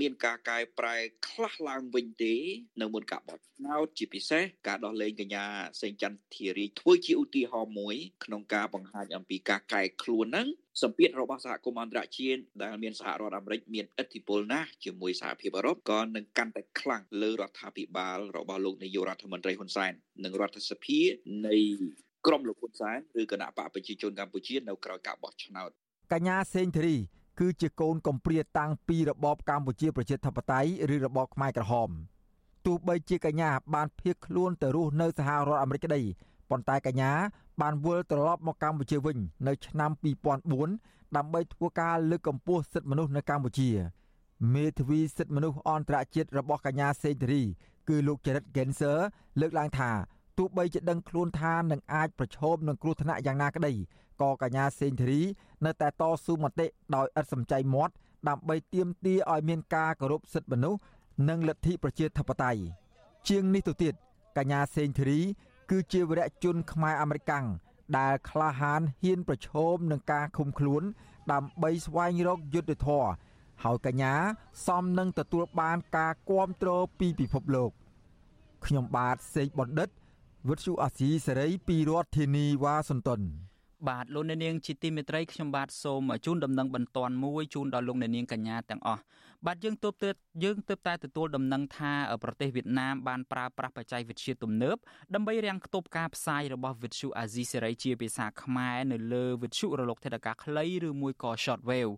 មានការកែប្រែខ្លះឡើងវិញទេនៅមុនការបោះឆ្នោតជាពិសេសការដោះលែងកញ្ញាសេងចន្ទធារីធ្វើជាឧទាហរណ៍មួយក្នុងការបង្ហាញអំពីការកែខ្លួនហ្នឹងសម្ពាធរបស់សហគមន៍អន្តរជាតិដែលមានសហរដ្ឋអាមេរិកមានឥទ្ធិពលណាស់ជាមួយសហភាពអឺរ៉ុបក៏នឹងកាន់តែខ្លាំងលើរដ្ឋាភិបាលរបស់លោកនាយករដ្ឋមន្ត្រីហ៊ុនសែននិងរដ្ឋសភានៃ ក្រមលោកហ៊ុនសែនឬគណៈបកប្រជាជនកម្ពុជានៅក្រៅការបោះឆ្នោតកញ្ញាសេងធារីគឺជាកូនកំព្រាតាំងពីរបបកម្ពុជាប្រជាធិបតេយ្យឬរបបខ្មែរក្រហមទោះបីជាកញ្ញាបានភៀសខ្លួនទៅរស់នៅសហរដ្ឋអាមេរិកក្តីប៉ុន្តែកញ្ញាបានវិលត្រឡប់មកកម្ពុជាវិញ នៅឆ្នាំ2004ដើម្បីធ្វើការលើកកម្ពស់សិទ្ធិមនុស្សនៅកម្ពុជាមេធាវីសិទ្ធិមនុស្សអន្តរជាតិរបស់កញ្ញាសេងធារីគឺលោកចរិត Genser លើកឡើងថា ទោះបីជាដឹងខ្លួនថានឹងអាចប្រឈមនឹងគ្រោះថ្នាក់យ៉ាងណាក្តីក៏កញ្ញាសេងធារីនៅតែតស៊ូមតិដោយឥតសំចៃមាត់ដើម្បីទាមទារឲ្យមានការគោរពសិទ្ធិមនុស្សនិងលទ្ធិប្រជាធិបតេយ្យជាងនេះទៅទៀតកញ្ញាសេងធារី គឺជាវីរៈជនខ្មែរអាមេរិកាំងដែលក្លាហានហ៊ានប្រឈមនឹងការឃុំខ្លួន ដើម្បីស្វែងរកយុត្តិធម៌ហើយកញ្ញាសមនឹងទទួលបានការគ្រប់គ្រងពីពិភពលោកខ្ញុំបាទសេកបណ្ឌិត វិទ្យុអាស៊ីសេរីពីរដ្ឋធានីវ៉ាស៊ីនតោនបាទលោកអ្នកនាងជាទីមេត្រីខ្ញុំបាទសូមជូនដំណឹងបន្ទាន់មួយជូនដល់លោកអ្នកនាងកញ្ញាទាំងអស់បាទយើងទើបទើបយើងទើបតែទទួលដំណឹងថាប្រទេសវៀតណាមបានប្រើប្រាស់បច្ចេកវិទ្យាទំនើបដើម្បីរាំងខ្ទប់ការផ្សាយរបស់វិទ្យុអាស៊ីសេរីជាភាសាខ្មែរនៅលើវិទ្យុរលកថេដាកាខ្លីឬមួយក៏ shortwave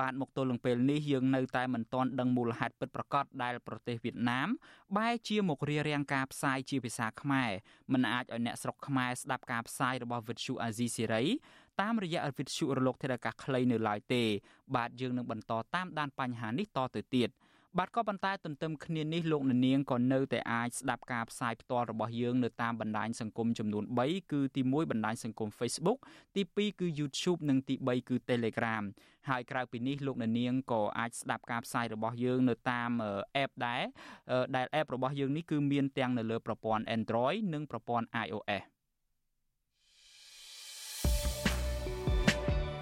បាទមកទល់នឹងពេលនេះយើងនៅតែមិនទាន់ដឹងមូលហេតុពិតប្រាកដដែលប្រទេសវៀតណាមបែរជាមករារាំងការផ្សាយជាភាសាខ្មែរមិនអាចឲ្យអ្នកស្រុកខ្មែរស្ដាប់ការផ្សាយរបស់វិទ្យុអាស៊ីសេរីតាមរយៈវិទ្យុរលកធាតុអាកាសខ្លីនៅឡើយទេ បាទយើងនឹងបន្តតាមដានបញ្ហានេះតទៅទៀត បាទក៏ប៉ុន្តែទន្ទឹមគ្នានេះលោកនាងក៏នៅតែអាចស្ដាប់ការផ្សាយផ្ទាល់របស់យើងនៅតាមបណ្ដាញសង្គមចំនួន3គឺទី1បណ្ដាញសង្គម Facebook ទី2គឺ YouTube និងទី3គឺ Telegram ហើយក្រៅពីនេះលោកនាងក៏អាចស្ដាប់ការផ្សាយរបស់យើងនៅតាម app ដែរដែល app របស់យើងនេះគឺមានទាំងនៅលើប្រព័ន្ធ Android និងប្រព័ន្ធ iOS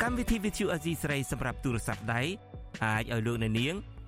កម្មវិធី Vithu Azizi ស្រីសម្រាប់ទូរស័ព្ទដៃអាចឲ្យលោកអ្នកនាង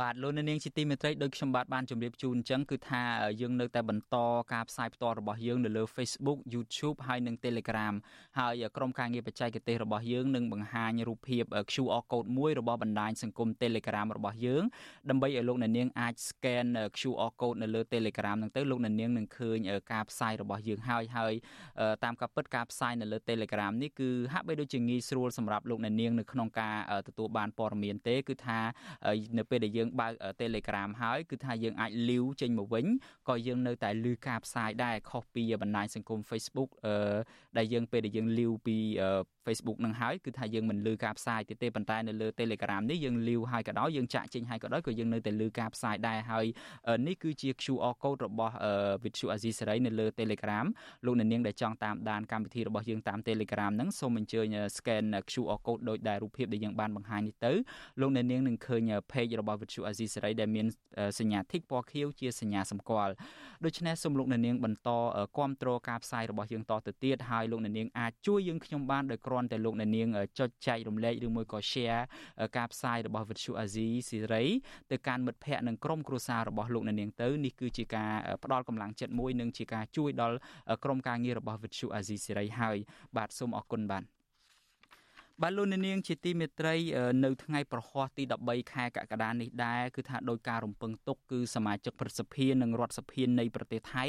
បាទលោកនាងជាទីមេត្រីដោយខ្ញុំបាទបានជម្រាបជូនអញ្ចឹងគឺថាយើងនៅតែបន្តការផ្សាយផ្ទាល់របស់យើងនៅលើ Facebook YouTube ហើយនិង Telegram ហើយក្រុមការងារបច្ចេកទេសរបស់យើងនឹងបង្ហាញរូបភាព QR code មួយរបស់បណ្ដាញសង្គម Telegram របស់យើងដើម្បីឲ្យលោកនាងអាច scan QR code នៅលើ Telegram ហ្នឹងទៅលោកនាងនឹងឃើញការផ្សាយរបស់យើងហើយហើយតាមការពិតការផ្សាយនៅលើ Telegram នេះគឺហាក់បីដូចជាងាយស្រួលសម្រាប់លោកនាងនៅក្នុងការទទួលបានព័ត៌មានទេគឺថានៅពេលដែលយើងយើងបើក Telegram ហើយគឺថាយើងអាចលីវចេញមកវិញក៏យើងនៅតែលឺការផ្សាយដែរខុសពីបណ្ដាញសង្គម Facebook អឺដែលយើងពេលដែលយើងលីវពី Facebook នឹងហើយគឺថាយើងមិនលឺការផ្សាយទៀតទេប៉ុន្តែនៅលើ Telegram នេះយើងលីវហើយក៏ដោយយើងចាក់ចេញហើយក៏ដោយក៏យើងនៅតែលឺការផ្សាយដែរហើយនេះគឺជា QR code របស់ Vithu Azizi Serai នៅលើ Telegram លោកអ្នកនាងដែលចង់តាមដានកម្មវិធីរបស់យើងតាម Telegram ហ្នឹងសូមអញ្ជើញ scan QR code ដោយដែលរូបភាពដែលយើងបានបង្ហាញនេះទៅលោកអ្នកនាងនឹងឃើញ page របស់ Vithu Azizi Serai ដែលមានសញ្ញា tick ពណ៌ខៀវជាសញ្ញាសម្គាល់ដូច្នេះសូមលោកអ្នកនាងបន្តគ្រប់គ្រងការផ្សាយរបស់យើងតទៅទៀតហើយលោកអ្នកនាងអាចជួយយើងខ្ញុំបានដោយគ្រាន់តែលោកអ្នកនាងចុចចែករំលែកឬមួយក៏ share ការផ្សាយរបស់ Virtual Azizi Siri ទៅកាន់មិត្តភ័ក្តិនិងក្រុមគ្រួសាររបស់លោកអ្នកនាងទៅនេះគឺជាការផ្ដល់កម្លាំងចិត្តមួយនិងជាការជួយដល់ក្រុមការងាររបស់ Virtual Azizi Siri ហើយបាទសូមអរគុណបាទ បាទលោកនាងជាទីមេត្រីនៅថ្ងៃប្រហ័សទី13ខែកក្កដានេះដែរគឺថាដោយការរំពឹងទុកគឺសមាជិកព្រឹទ្ធសភានិងរដ្ឋសភានៃប្រទេសថៃ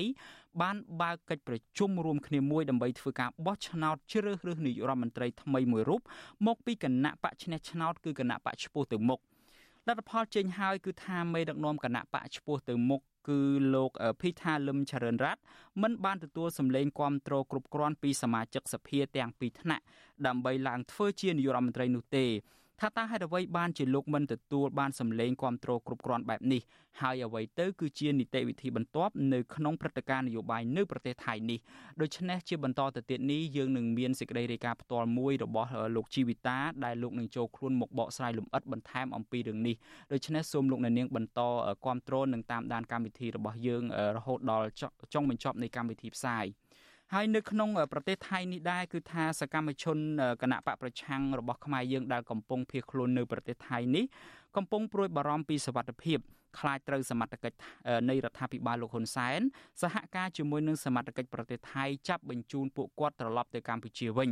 បានបើកកិច្ចប្រជុំរួមគ្នាមួយដើម្បីធ្វើការបោះឆ្នោតជ្រើសរើសនាយករដ្ឋមន្ត្រីថ្មីមួយរូបមកពីគណៈបកឈ្នះឆ្នោតគឺគណៈបកឈ្មោះទៅមុខលទ្ធផលចេញហើយគឺថាមេដឹកនាំគណៈបកឈ្មោះទៅមុខ គឺលោកភីថាលឹមចរិនរ័ត្នមិនបានទទួលសម្លេងគាំទ្រគ្រប់គ្រាន់ពីសមាជិកសភាទាំងពីរថ្នាក់ដើម្បីឡើងធ្វើជានាយករដ្ឋមន្ត្រីនោះទេ ថាតើហេតុអ្វីបានជាលោកមិនទទួលបានសម្លេងគាំទ្រគ្រប់គ្រាន់បែបនេះហើយអ្វីទៅគឺជានីតិវិធីបន្ទាប់នៅក្នុងព្រឹត្តិការណ៍នយោបាយនៅប្រទេសថៃនេះដូច្នេះជាបន្តទៅទៀតនេះយើងនឹងមានសេចក្តីរាយការណ៍ផ្ទាល់មួយរបស់លោកជីវិតាដែលលោកនឹងចូលខ្លួនមកបកស្រាយលម្អិតបន្ថែមអំពីរឿងនេះដូច្នេះសូមលោកអ្នកនាងបន្តគាំទ្រនិងតាមដានកម្មវិធីរបស់យើងរហូតដល់ចុងបញ្ចប់នៃកម្មវិធីផ្សាយ ហើយនៅក្នុងប្រទេសថៃនេះដែរគឺថាសកម្មជនគណៈបកប្រឆាំងរបស់ខ្មែរយើងដែលកំពុងភៀសខ្លួននៅប្រទេសថៃនេះកំពុងព្រួយបារម្ភពីសវត្ថិភាពខ្លាចត្រូវសមត្ថកិច្ចនៃរដ្ឋាភិបាលលោកហ៊ុនសែនសហការជាមួយនឹងសមត្ថកិច្ចប្រទេសថៃចាប់បញ្ជូនពួកគាត់ត្រឡប់ទៅកម្ពុជាវិញ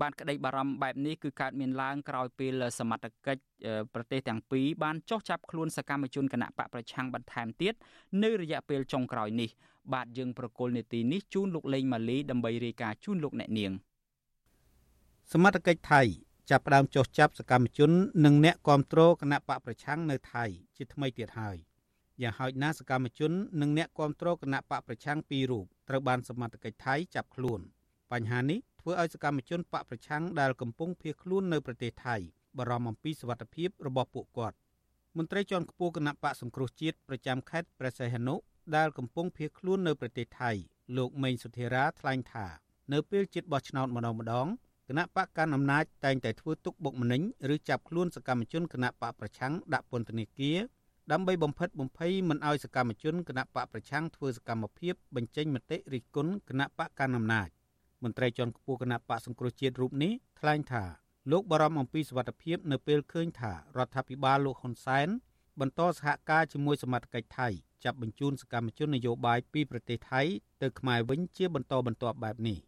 បានក្តីបារម្ភបែបនេះគឺកើតមានឡើងក្រោយពេលសមត្ថកិច្ចប្រទេសទាំងពីរបានចោះចាប់ខ្លួនសកម្មជនគណៈបកប្រឆាំងបន្ថែមទៀតនៅរយៈពេលចុងក្រោយនេះបាទយើងប្រកុលនេតិនេះជូនលោកលេងម៉ាលីដើម្បីរាយការណ៍ជូនលោកអ្នកនាងសមត្ថកិច្ចថៃចាប់ផ្ដើមចោះចាប់សកម្មជន និងអ្នកគ្រប់គ្រងគណៈបកប្រឆាំងនៅថៃជាថ្មីទៀតហើយយ៉ាងហោចណាស់សកម្មជននិងអ្នកគ្រប់គ្រងគណៈបកប្រឆាំងពីររូបត្រូវបានសមត្ថកិច្ចថៃចាប់ខ្លួន បញ្ហានេះ ធ្វើឲ្យសកម្មជនបកប្រឆាំងដែលកំពុងភៀសខ្លួននៅប្រទេសថៃបារម្ភអំពីសុវត្ថិភាពរបស់ពួកគាត់មន្ត្រីជាន់ខ្ពស់គណៈបកសង្គ្រោះជាតិប្រចាំខេត្តព្រះសីហនុដែលកំពុងភៀសខ្លួននៅប្រទេសថៃលោកមេងសុធិរាថ្លែងថានៅពេលជិតបោះឆ្នោតម្ដងម្ដងគណៈបកកាន់អំណាចតែងតែធ្វើទុកបុកម្នេញឬចាប់ខ្លួនសកម្មជនគណៈបកប្រឆាំងដាក់ពន្ធនាគារដើម្បីបំផិតបំភ័យមិនឲ្យសកម្មជនគណៈបកប្រឆាំងធ្វើសកម្មភាពបញ្ចេញមតិរិះគន់គណៈបកកាន់អំណាច មន្ត្រីជាន់ខ្ពស់គណៈបកសង្គ្រោះជាតិរូបនេះថ្លែងថាលោកបារម្ភអំពីសុវត្ថិភាពនៅពេលឃើញថារដ្ឋាភិបាលលោកហ៊ុនសែនបន្តសហការជាមួយសមាជិកថៃចាប់បញ្ជូនសកម្មជននយោបាយពីប្រទេសថៃទៅខ្មែរវិញជាបន្តបន្ទាប់បែបនេះ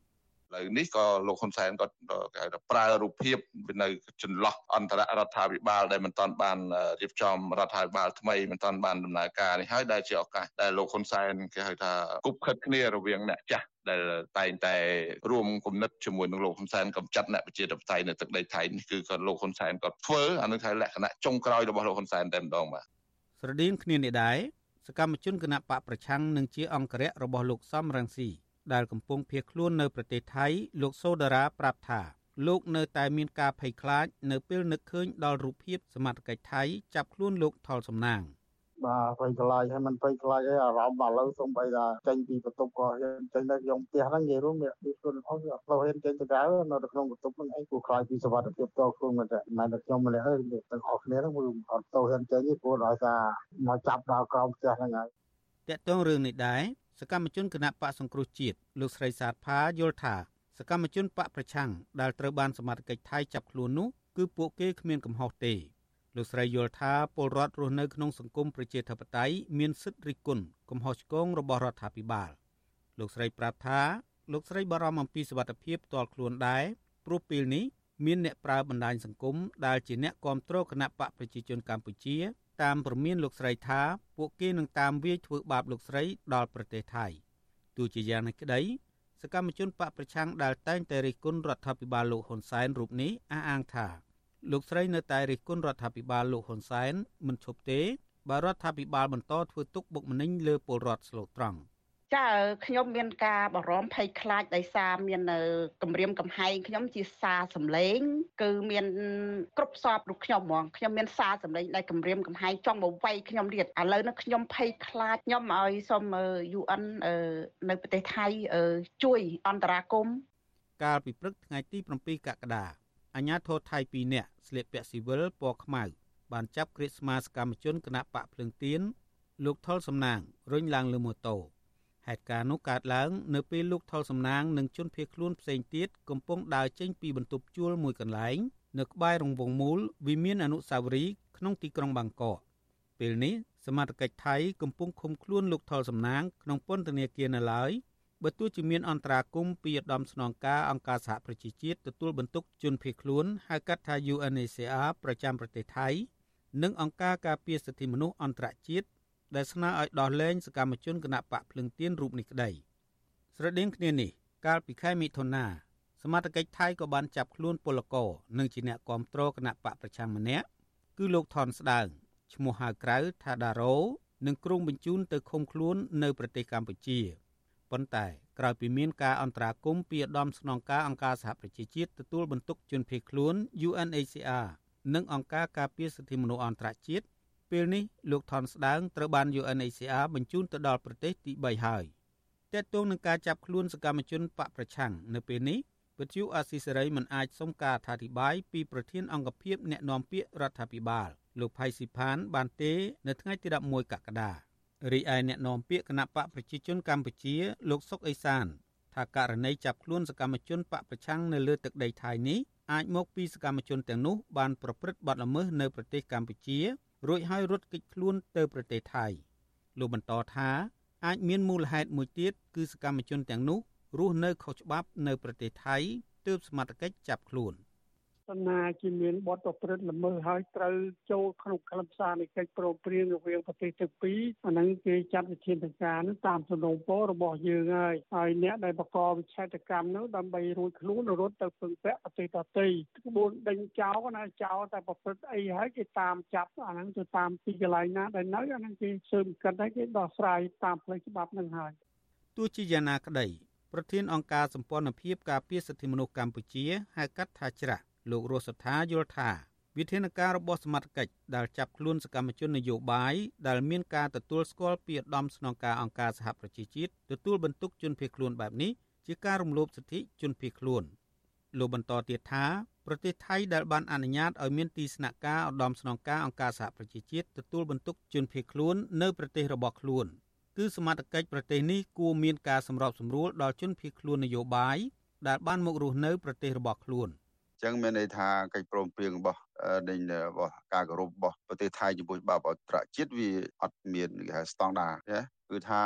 ឥឡូវនេះក៏លោកហ៊ុនសែនក៏គេហៅថាប្រើរូបភាពនៅចន្លោះអន្តររដ្ឋាភិបាលដែលមិនទាន់បានរៀបចំរដ្ឋាភិបាលថ្មីមិនទាន់បានដំណើរការនេះហើយដែលជាឱកាសដែលលោកហ៊ុនសែនគេហៅថាគប់ខិតគ្នារវាងអ្នកចាស់ដែលតែងតែរួមគំនិតជាមួយនឹងលោកហ៊ុនសែនកំចាត់អ្នកប្រជាធិបតេយ្យនៅទឹកដីថៃនេះគឺក៏លោកហ៊ុនសែនក៏ធ្វើអានឹងថាលក្ខណៈចុងក្រោយរបស់លោកហ៊ុនសែនតែម្ដងបាទស្រដៀងគ្នានេះដែរសកម្មជនគណៈបកប្រឆាំងនឹងជាអង្គរៈរបស់លោកសំរងស៊ី ដែលកំពុងភៀសខ្លួននៅប្រទេសថៃលោកសូដារ៉ាប្រាប់ថាលោកនៅតែមានការភ័យខ្លាចនៅពេលនឹកឃើញដល់រូបភាពសមត្ថកិច្ចថៃចាប់ខ្លួនលោកថុលសំណាងបាទភ័យខ្លាចហើយមិនភ័យខ្លាចអីអារម្មណ៍ឥឡូវសូម្បីតែចេញពីបន្ទប់ក៏ហ៊ានចេញទៅក្នុងផ្ទះហ្នឹងនិយាយរួមមានពីខ្លួនអស់អត់ហ៊ានចេញទៅក្រៅនៅក្នុងបន្ទប់ហ្នឹងឯងគួរខ្លាចពីសុវត្ថិភាពតខ្លួនមិនតែមិនតែខ្ញុំម្នាក់ទេទាំងអស់គ្នាហ្នឹងអត់ទៅហ៊ានចេញទេព្រោះដោយសារមកចាប់ដល់ក្រោមផ្ទះហ្នឹងហើយតកតងរឿងនេះដែរ សកម្មជនគណៈបកសង្គ្រោះជាតិលោកស្រីសាទផាយល់ថាសកម្មជនបកប្រឆាំងដែលត្រូវបានសមត្ថកិច្ចថៃចាប់ខ្លួននោះគឺពួកគេគ្មានកំហុសទេលោកស្រីយល់ថាពលរដ្ឋរស់នៅក្នុងសង្គមប្រជាធិបតេយ្យមានសិទ្ធិរិះគន់កំហុសឆ្គងរបស់រដ្ឋាភិបាលលោកស្រីប្រាប់ថាលោកស្រីបារម្ភអំពីសុវត្ថិភាពផ្ទាល់ខ្លួនដែរព្រោះពេលនេះមានអ្នកប្រើបណ្ដាញសង្គមដែលជាអ្នកគ្រប់គ្រងគណៈបកប្រជាជនកម្ពុជា តាមព្រមានលោកស្រីថា ពួកគេនឹងតាមវាយធ្វើបាបលោកស្រីដល់ប្រទេសថៃទោះជាយ៉ាងនេះក្តីសកម្មជនបកប្រឆាំងដែលតែងតែរិះគន់រដ្ឋាភិបាលលោកហ៊ុនសែនរូបនេះអះអាងថាលោកស្រីនៅតែរិះគន់រដ្ឋាភិបាលលោកហ៊ុនសែនមិនឈប់ទេបើរដ្ឋាភិបាលបន្តធ្វើទុកបុកម្នេញលើពលរដ្ឋស្លូតត្រង់ ចាខ្ញុំមានការបារម្ភភ័យខ្លាចដោយសារមាននៅគម្រាមកំហែងខ្ញុំជាសារសម្លេង គឺមានគ្រប់សពរូបខ្ញុំហ្មងខ្ញុំមានសារសម្លេងដែលគម្រាមកំហែងចង់មកវាយខ្ញុំទៀតឥឡូវនេះខ្ញុំភ័យខ្លាចខ្ញុំឲ្យសុំ UN នៅប្រទេសថៃជួយអន្តរាគមកាលពីព្រឹកថ្ងៃទី7កក្កដាអាញាធរថៃ2នាក់ស្លៀកពាក់ស៊ីវិលពណ៌ខ្មៅបានចាប់គ្រាកស្មាសកម្មជនគណៈបកភ្លើងទៀនលោកថុលសំណាងរុញឡើងលើម៉ូតូ ហេតុការណ៍នោះកើតឡើងនៅពេលលោកថុលសំណាងនិងជនភៀសខ្លួនផ្សេងទៀតកំពុងដើរចេញពីបន្ទប់ជួលមួយកន្លែងនៅក្បែររង្វង់មូលវិមានអនុសាវរីយ៍ក្នុងទីក្រុងបាងកកពេលនេះសមត្ថកិច្ចថៃកំពុងឃុំខ្លួនលោកថុលសំណាងក្នុងពន្ធនាគារនៅឡើយបើទោះជាមានអន្តរាគមន៍ពីឧត្តមស្នងការអង្គការសហប្រជាជាតិទទួលបន្ទុកជនភៀសខ្លួនហៅកាត់ថា UNHCR ប្រចាំប្រទេសថៃនិងអង្គការការពារសិទ្ធិមនុស្សអន្តរជាតិ ដែលស្នើឲ្យដោះលែងសកម្មជនគណបកភ្លឹងទៀនរូបនេះក្តីស្រដៀងគ្នានេះកាលពីខែមិថុនាសមត្ថកិច្ចថៃក៏បានចាប់ខ្លួនពលករនិងជាអ្នកគាំទ្រគណបកប្រឆាំងម្នាក់គឺលោកថនស្ដើងឈ្មោះហៅក្រៅថាដារ៉ូនិងក្រុងបញ្ជូនទៅឃុំខ្លួននៅប្រទេសកម្ពុជាប៉ុន្តែក្រោយពីមានការអន្តរាគមន៍ពីឧត្តមស្នងការអង្គការសហប្រជាជាតិទទួលបន្ទុកជនភៀសខ្លួន UNHCR និងអង្គការការពារសិទ្ធិមនុស្សអន្តរជាតិ ពេលនេះលោកថនស្ដើងត្រូវបាន UNHCR បញ្ជូនទៅដល់ប្រទេសទី3ហើយតើតួងនឹងការចាប់ខ្លួនសកម្មជនបកប្រឆាំងនៅពេលនេះវិទ្យុអាស៊ីសេរីមិនអាចសុំការអធិប្បាយពីប្រធានអង្គភិបអ្នកណែនាំពាក្យរដ្ឋាភិបាលលោកផៃស៊ីផាន បានទេនៅថ្ងៃទី11កក្កដារីឯអ្នកនាំពាក្យគណៈបកប្រជាជនកម្ពុជា លោកសុកអេសាន ថាករណីចាប់ខ្លួនសកម្មជនបកប្រឆាំងនៅលើទឹកដីថៃនេះអាចមកពីសកម្មជនទាំងនោះបានប្រព្រឹត្តបទល្មើសនៅប្រទេសកម្ពុជា រួចហើយរត់គេចខ្លួនទៅប្រទេសថៃលោកបន្តថាអាចមានមូលហេតុមួយទៀតគឺសកម្មជនទាំងនោះរស់នៅខុសច្បាប់នៅប្រទេសថៃទើបសមត្ថកិច្ចចាប់ខ្លួន។ បណ្ណាជាមានបទប្រព្រឹត្តល្មើសហើយត្រូវចូលក្នុងខ្លឹមសារនៃកិច្ចព្រមព្រៀងរវាងប្រទេសទាំងពីរអាហ្នឹងគេចាត់វិធានការនឹងតាមសំណូមពររបស់យើងហើយហើយអ្នកដែលបកវិឆេទកម្មនោះដើម្បីរួចខ្លួនរត់ទៅពឹងពាក់ប្រទេសដទៃក្បួនដេញចោលណាចោលតែប្រព្រឹត្តអីហើយគេតាមចាប់អាហ្នឹងទៅតាមទីកន្លែងណាដែលនៅអាហ្នឹងគេស៊ើបកិនហើយគេដោះស្រាយតាមផ្លូវច្បាប់នឹងហើយទោះជាយ៉ាងណាក្តីប្រធានអង្គការសម្ព័ន្ធភាពការពារសិទ្ធិមនុស្សកម្ពុជាហៅកាត់ថាច្រាស់ លោករស់សថាយល់ថាវិធានការរបស់សមត្ថកិច្ចដែលចាប់ខ្លួនសកម្មជននយោបាយដែលមានការទទួលស្គាល់ពីឧត្តមស្នងការអង្គការសហប្រជាជាតិទទួលបន្ទុកជនភៀសខ្លួនបែបនេះជាការរំលោភសិទ្ធិជនភៀសខ្លួនលោកបន្តទៀតថាប្រទេសថៃដែលបានអនុញ្ញាតឲ្យមានទីស្នាក់ការឧត្តមស្នងការអង្គការសហប្រជាជាតិទទួលបន្ទុកជនភៀសខ្លួននៅប្រទេសរបស់ខ្លួនគឺសមត្ថកិច្ចប្រទេសនេះគួរមានការសម្របសម្រួលដល់ជនភៀសខ្លួននយោបាយដែលបានមករស់នៅប្រទេសរបស់ខ្លួន។ ចឹងមានន័យថាកិច្ចព្រមព្រៀងរបស់នៃរបស់ការគោរពរបស់ប្រទេសថៃជាមួយច្បាប់អន្តរជាតិវាអត់មានគេហៅស្តង់ដាណាគឺថា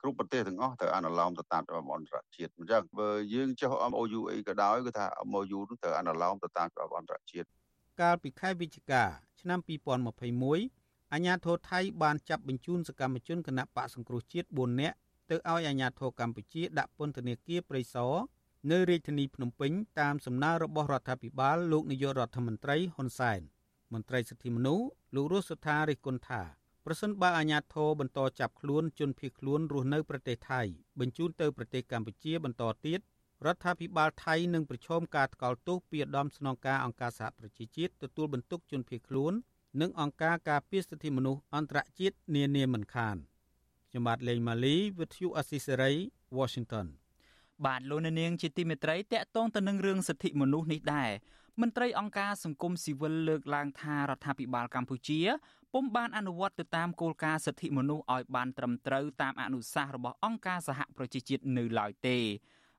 គ្រប់ប្រទេសទាំងអស់ត្រូវអនុលោមទៅតាមច្បាប់អន្តរជាតិអញ្ចឹងបើយើងចុះ MOU អីក៏ដោយគឺថា MOU នោះត្រូវអនុលោមទៅតាមច្បាប់អន្តរជាតិកាលពីខែវិច្ឆិកាឆ្នាំ2021អាញាធរថៃបានចាប់បញ្ជូនសកម្មជនគណៈបកសង្គ្រោះជាតិ4នាក់ទៅឲ្យអាញាធរកម្ពុជាដាក់ពន្ធនាគារព្រៃសរ នៅរាជធានីភ្នំពេញតាមសំណើរបស់រដ្ឋាភិបាលលោកនាយករដ្ឋមន្ត្រីហ៊ុនសែនមន្ត្រីសិទ្ធិមនុស្សលោករស់សុថារិះគន់ថាប្រសិនបើអាជ្ញាធរបន្តចាប់ខ្លួនជនភៀសខ្លួនរស់នៅប្រទេសថៃបញ្ជូនទៅប្រទេសកម្ពុជាបន្តទៀតរដ្ឋាភិបាលថៃនឹងប្រឈមការថ្កោលទោសពីឧត្តមស្នងការអង្គការសហប្រជាជាតិទទួលបន្ទុកជនភៀសខ្លួននិងអង្គការការពារសិទ្ធិមនុស្សអន្តរជាតិនានាមិនខានខ្ញុំបាទលេងម៉ាលី With you Assisary Washington បាទលោកនាងជាទីមេត្រីតកតងទៅនឹងរឿងសិទ្ធិមនុស្សនេះដែរមន្ត្រីអង្គការសង្គមស៊ីវិលលើកឡើងថារដ្ឋាភិបាលកម្ពុជាពុំបានអនុវត្តទៅតាមគោលការណ៍សិទ្ធិមនុស្សឲ្យបានត្រឹមត្រូវតាមអនុសាសន៍របស់អង្គការសហប្រជាជាតិនៅឡើយទេ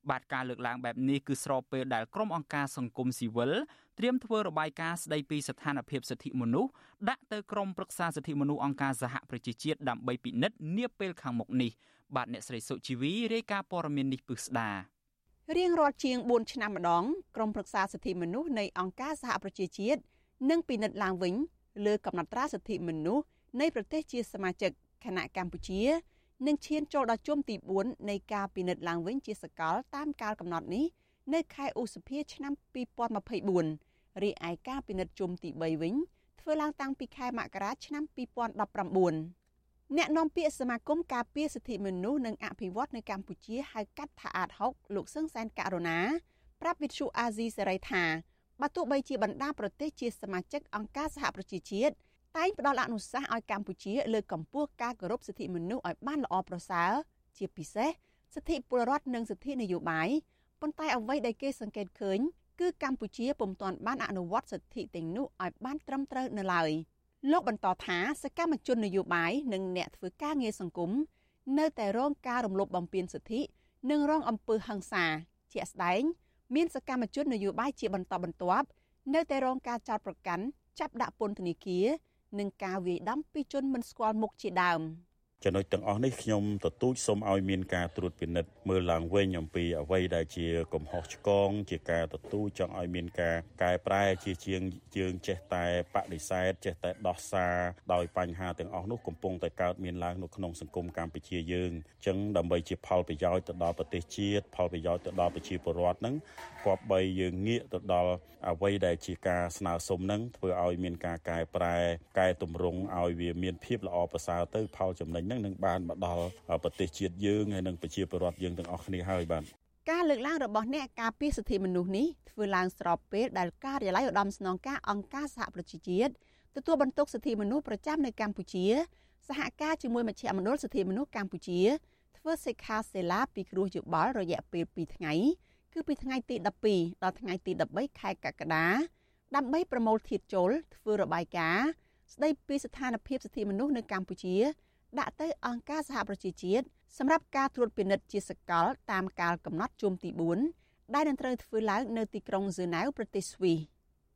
បាទការលើកឡើងបែបនេះគឺស្របពេលដែលក្រុមអង្គការសង្គមស៊ីវិលត្រៀមធ្វើរបាយការណ៍ស្ដីពីស្ថានភាពសិទ្ធិមនុស្សដាក់ទៅក្រុមប្រឹក្សាសិទ្ធិមនុស្សអង្គការសហប្រជាជាតិដើម្បីពិនិត្យនាពេលខាងមុខនេះបាទអ្នកស្រីសុជីវីរាយការណ៍ព័ត៌មាននេះពឹស្ដារៀងរាល់ជាង4ឆ្នាំម្ដងក្រមប្រឹក្សាសិទ្ធិមនុស្សនៃអង្គការសហប្រជាជាតិនឹងពិនិត្យឡើងវិញលើកំណត់ត្រាសិទ្ធិមនុស្សនៃប្រទេសជាសមាជិកគណៈកម្ពុជា នឹងឈានចូលដល់ជុំទី4នៃការពិនិត្យឡើងវិញជាសកលតាមកាលកំណត់នេះនៅខែឧសភាឆ្នាំ2024រីឯការពិនិត្យជុំទី3វិញធ្វើឡើងតាំងពីខែមករាឆ្នាំ2019អ្នកនាំពាក្យសមាគមការពារសិទ្ធិមនុស្សនិងអភិវឌ្ឍនៅកម្ពុជាហៅកាត់ថាអាត6លោកសឹងសែនករណា ប្រាប់វិទ្យុអាស៊ីសេរីថាបើទោះបីជាបណ្ដាប្រទេសជាសមាជិកអង្គការសហប្រជាជាតិ តែងផ្ដល់អនុសាសន៍ឲ្យកម្ពុជាលើកកម្ពស់ការគោរពសិទ្ធិមនុស្សឲ្យបានល្អប្រសើរជាពិសេសសិទ្ធិពលរដ្ឋនិងសិទ្ធិនយោបាយប៉ុន្តែអ្វីដែលគេសង្កេតឃើញគឺកម្ពុជាពុំទាន់បានអនុវត្តសិទ្ធិទាំងនោះឲ្យបានត្រឹមត្រូវនៅឡើយ។លោកបន្តថាសកម្មជននយោបាយនិងអ្នកធ្វើការងារសង្គមនៅតែរងការរំលោភបំពានសិទ្ធិ និងរងអំពើហិង្សា ជាក់ស្ដែង មានសកម្មជននយោបាយជាបន្តបន្ទាប់នៅតែរងការចោទប្រកាន់ចាប់ដាក់ពន្ធនាគារ និងការវាយដំពីជនមិនស្គាល់មុខជាដើម ចំណុចទាំងអស់នេះខ្ញុំទទូចសូមឲ្យមានការត្រួតពិនិត្យមើលឡើងវិញអំពីអ្វីដែលជាកំហុសឆ្គងជាការទទូចចង់ឲ្យមានការកែប្រែជាជាងយើងចេះតែបដិសេធចេះតែដោះសារដោយបញ្ហាទាំងអស់នោះកំពុងតែកើតមានឡើងនៅក្នុងសង្គមកម្ពុជាយើងអញ្ចឹងដើម្បីជាផលប្រយោជន៍ទៅដល់ប្រទេសជាតិផលប្រយោជន៍ទៅដល់ប្រជាពលរដ្ឋហ្នឹងគប្បីយើងងាកទៅដល់អ្វីដែលជាការស្នើសុំហ្នឹងធ្វើឲ្យមានការកែប្រែកែតម្រង់ឲ្យវាមានភាពល្អប្រសើរទៅផលចំណេញហ្នឹងនឹងបានមកដល់ប្រទេសជាតិយើងហើយនិងប្រជាពលរដ្ឋយើងទាំងអស់គ្នាហើយបាទការលើកឡើងរបស់អ្នកការពារសិទ្ធិមនុស្សនេះធ្វើឡើងស្របពេលដែលការិយាល័យឧត្តមស្នងការអង្គការសហប្រជាជាតិទទួលបន្ទុកសិទ្ធិមនុស្សប្រចាំនៅកម្ពុជាសហការជាមួយមជ្ឈមណ្ឌលសិទ្ធិមនុស្សកម្ពុជាធ្វើសិក្ខាសាលាពិគ្រោះយោបល់រយៈពេល2ថ្ងៃគឺពីថ្ងៃទី12ដល់ថ្ងៃទី13ខែកក្កដាដើម្បីប្រមូលធាតុចូលធ្វើរបាយការណ៍ស្ដីពីស្ថានភាពសិទ្ធិមនុស្សនៅកម្ពុជា ដាក់ទៅអង្គការសហប្រជាជាតិសម្រាប់ការត្រួតពិនិត្យជាសកលតាមកាលកំណត់ជុំទី4ដែលនឹងត្រូវធ្វើឡើងនៅទីក្រុងហ្សឺណែវប្រទេសស្វីស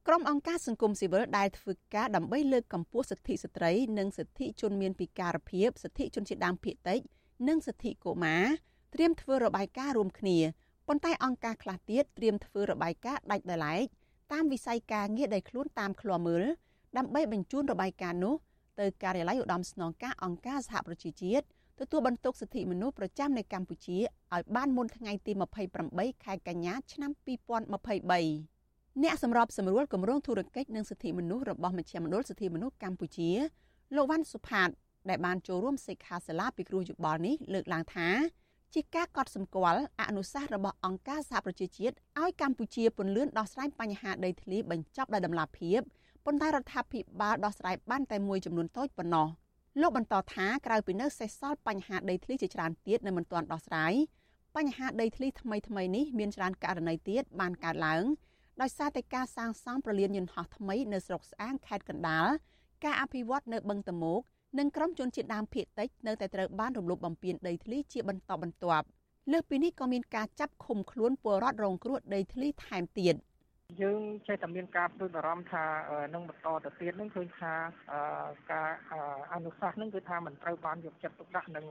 ក្រុមអង្គការសង្គមស៊ីវិលដែលធ្វើការដើម្បីលើកកម្ពស់សិទ្ធិស្ត្រី និងសិទ្ធិជនមានពិការភាពសិទ្ធិជនជាតិដើមភាគតិច និងសិទ្ធិកុមារត្រៀមធ្វើរបាយការណ៍រួមគ្នាប៉ុន្តែអង្គការខ្លះទៀតត្រៀមធ្វើរបាយការណ៍ដាច់ដោយឡែកតាមវិស័យការងារដែលខ្លួនតាមឃ្លាំមើលដើម្បីបញ្ជូនរបាយការណ៍នោះ ទៅការិយាល័យឧត្តមស្នងការអង្គការសហប្រជាជាតិទទួលបន្ទុកសិទ្ធិមនុស្សប្រចាំនៅកម្ពុជាឲ្យបានមុនថ្ងៃទី28ខែកញ្ញាឆ្នាំ2023អ្នកសម្របសម្រួលគម្រោងធុរកិច្ចនិងសិទ្ធិមនុស្សរបស់មជ្ឈមណ្ឌលសិទ្ធិមនុស្សកម្ពុជាលោកវ៉ាន់សុផាតដែលបានចូលរួមសិក្ខាសាលាពិគ្រោះយោបល់នេះលើកឡើងថាជាការកត់សម្គាល់អនុសាសន៍របស់អង្គការសហប្រជាជាតិឲ្យកម្ពុជាពន្លឿនដោះស្រាយបញ្ហាដីធ្លីបញ្ចប់ដោយតម្លាភាព ប៉ុន្តែរដ្ឋាភិបាលដោះស្រាយបានតែមួយចំនួនតូចប៉ុណ្ណោះលោកបន្តថាក្រៅពីនៅសេសសល់បញ្ហាដីធ្លីជាច្រើនទៀតនៅមិនទាន់ដោះស្រាយបញ្ហាដីធ្លីថ្មីថ្មីនេះមានច្រើនករណីទៀតបានកើតឡើងដោយសារតែការសាងសង់ប្រលានយន្តហោះថ្មីនៅស្រុកស្អាងខេត្តកណ្ដាលការអភិវឌ្ឍនៅបឹងតមោកនិងក្រុមជនជាតិដើមភាគតិចនៅតែត្រូវបានរំលោភបំពានដីធ្លីជាបន្តបន្ទាប់លើសពីនេះក៏មានការចាប់ឃុំខ្លួនពលរដ្ឋរងគ្រោះដីធ្លីថែមទៀត។ យើងចេះតែមានការព្រួយបារម្ភថានឹងបន្តទៅទៀតនឹងឃើញថាការអនុសាសន៍នឹងគឺថាមិនត្រូវបានយកចិត្តទុកដាក់និង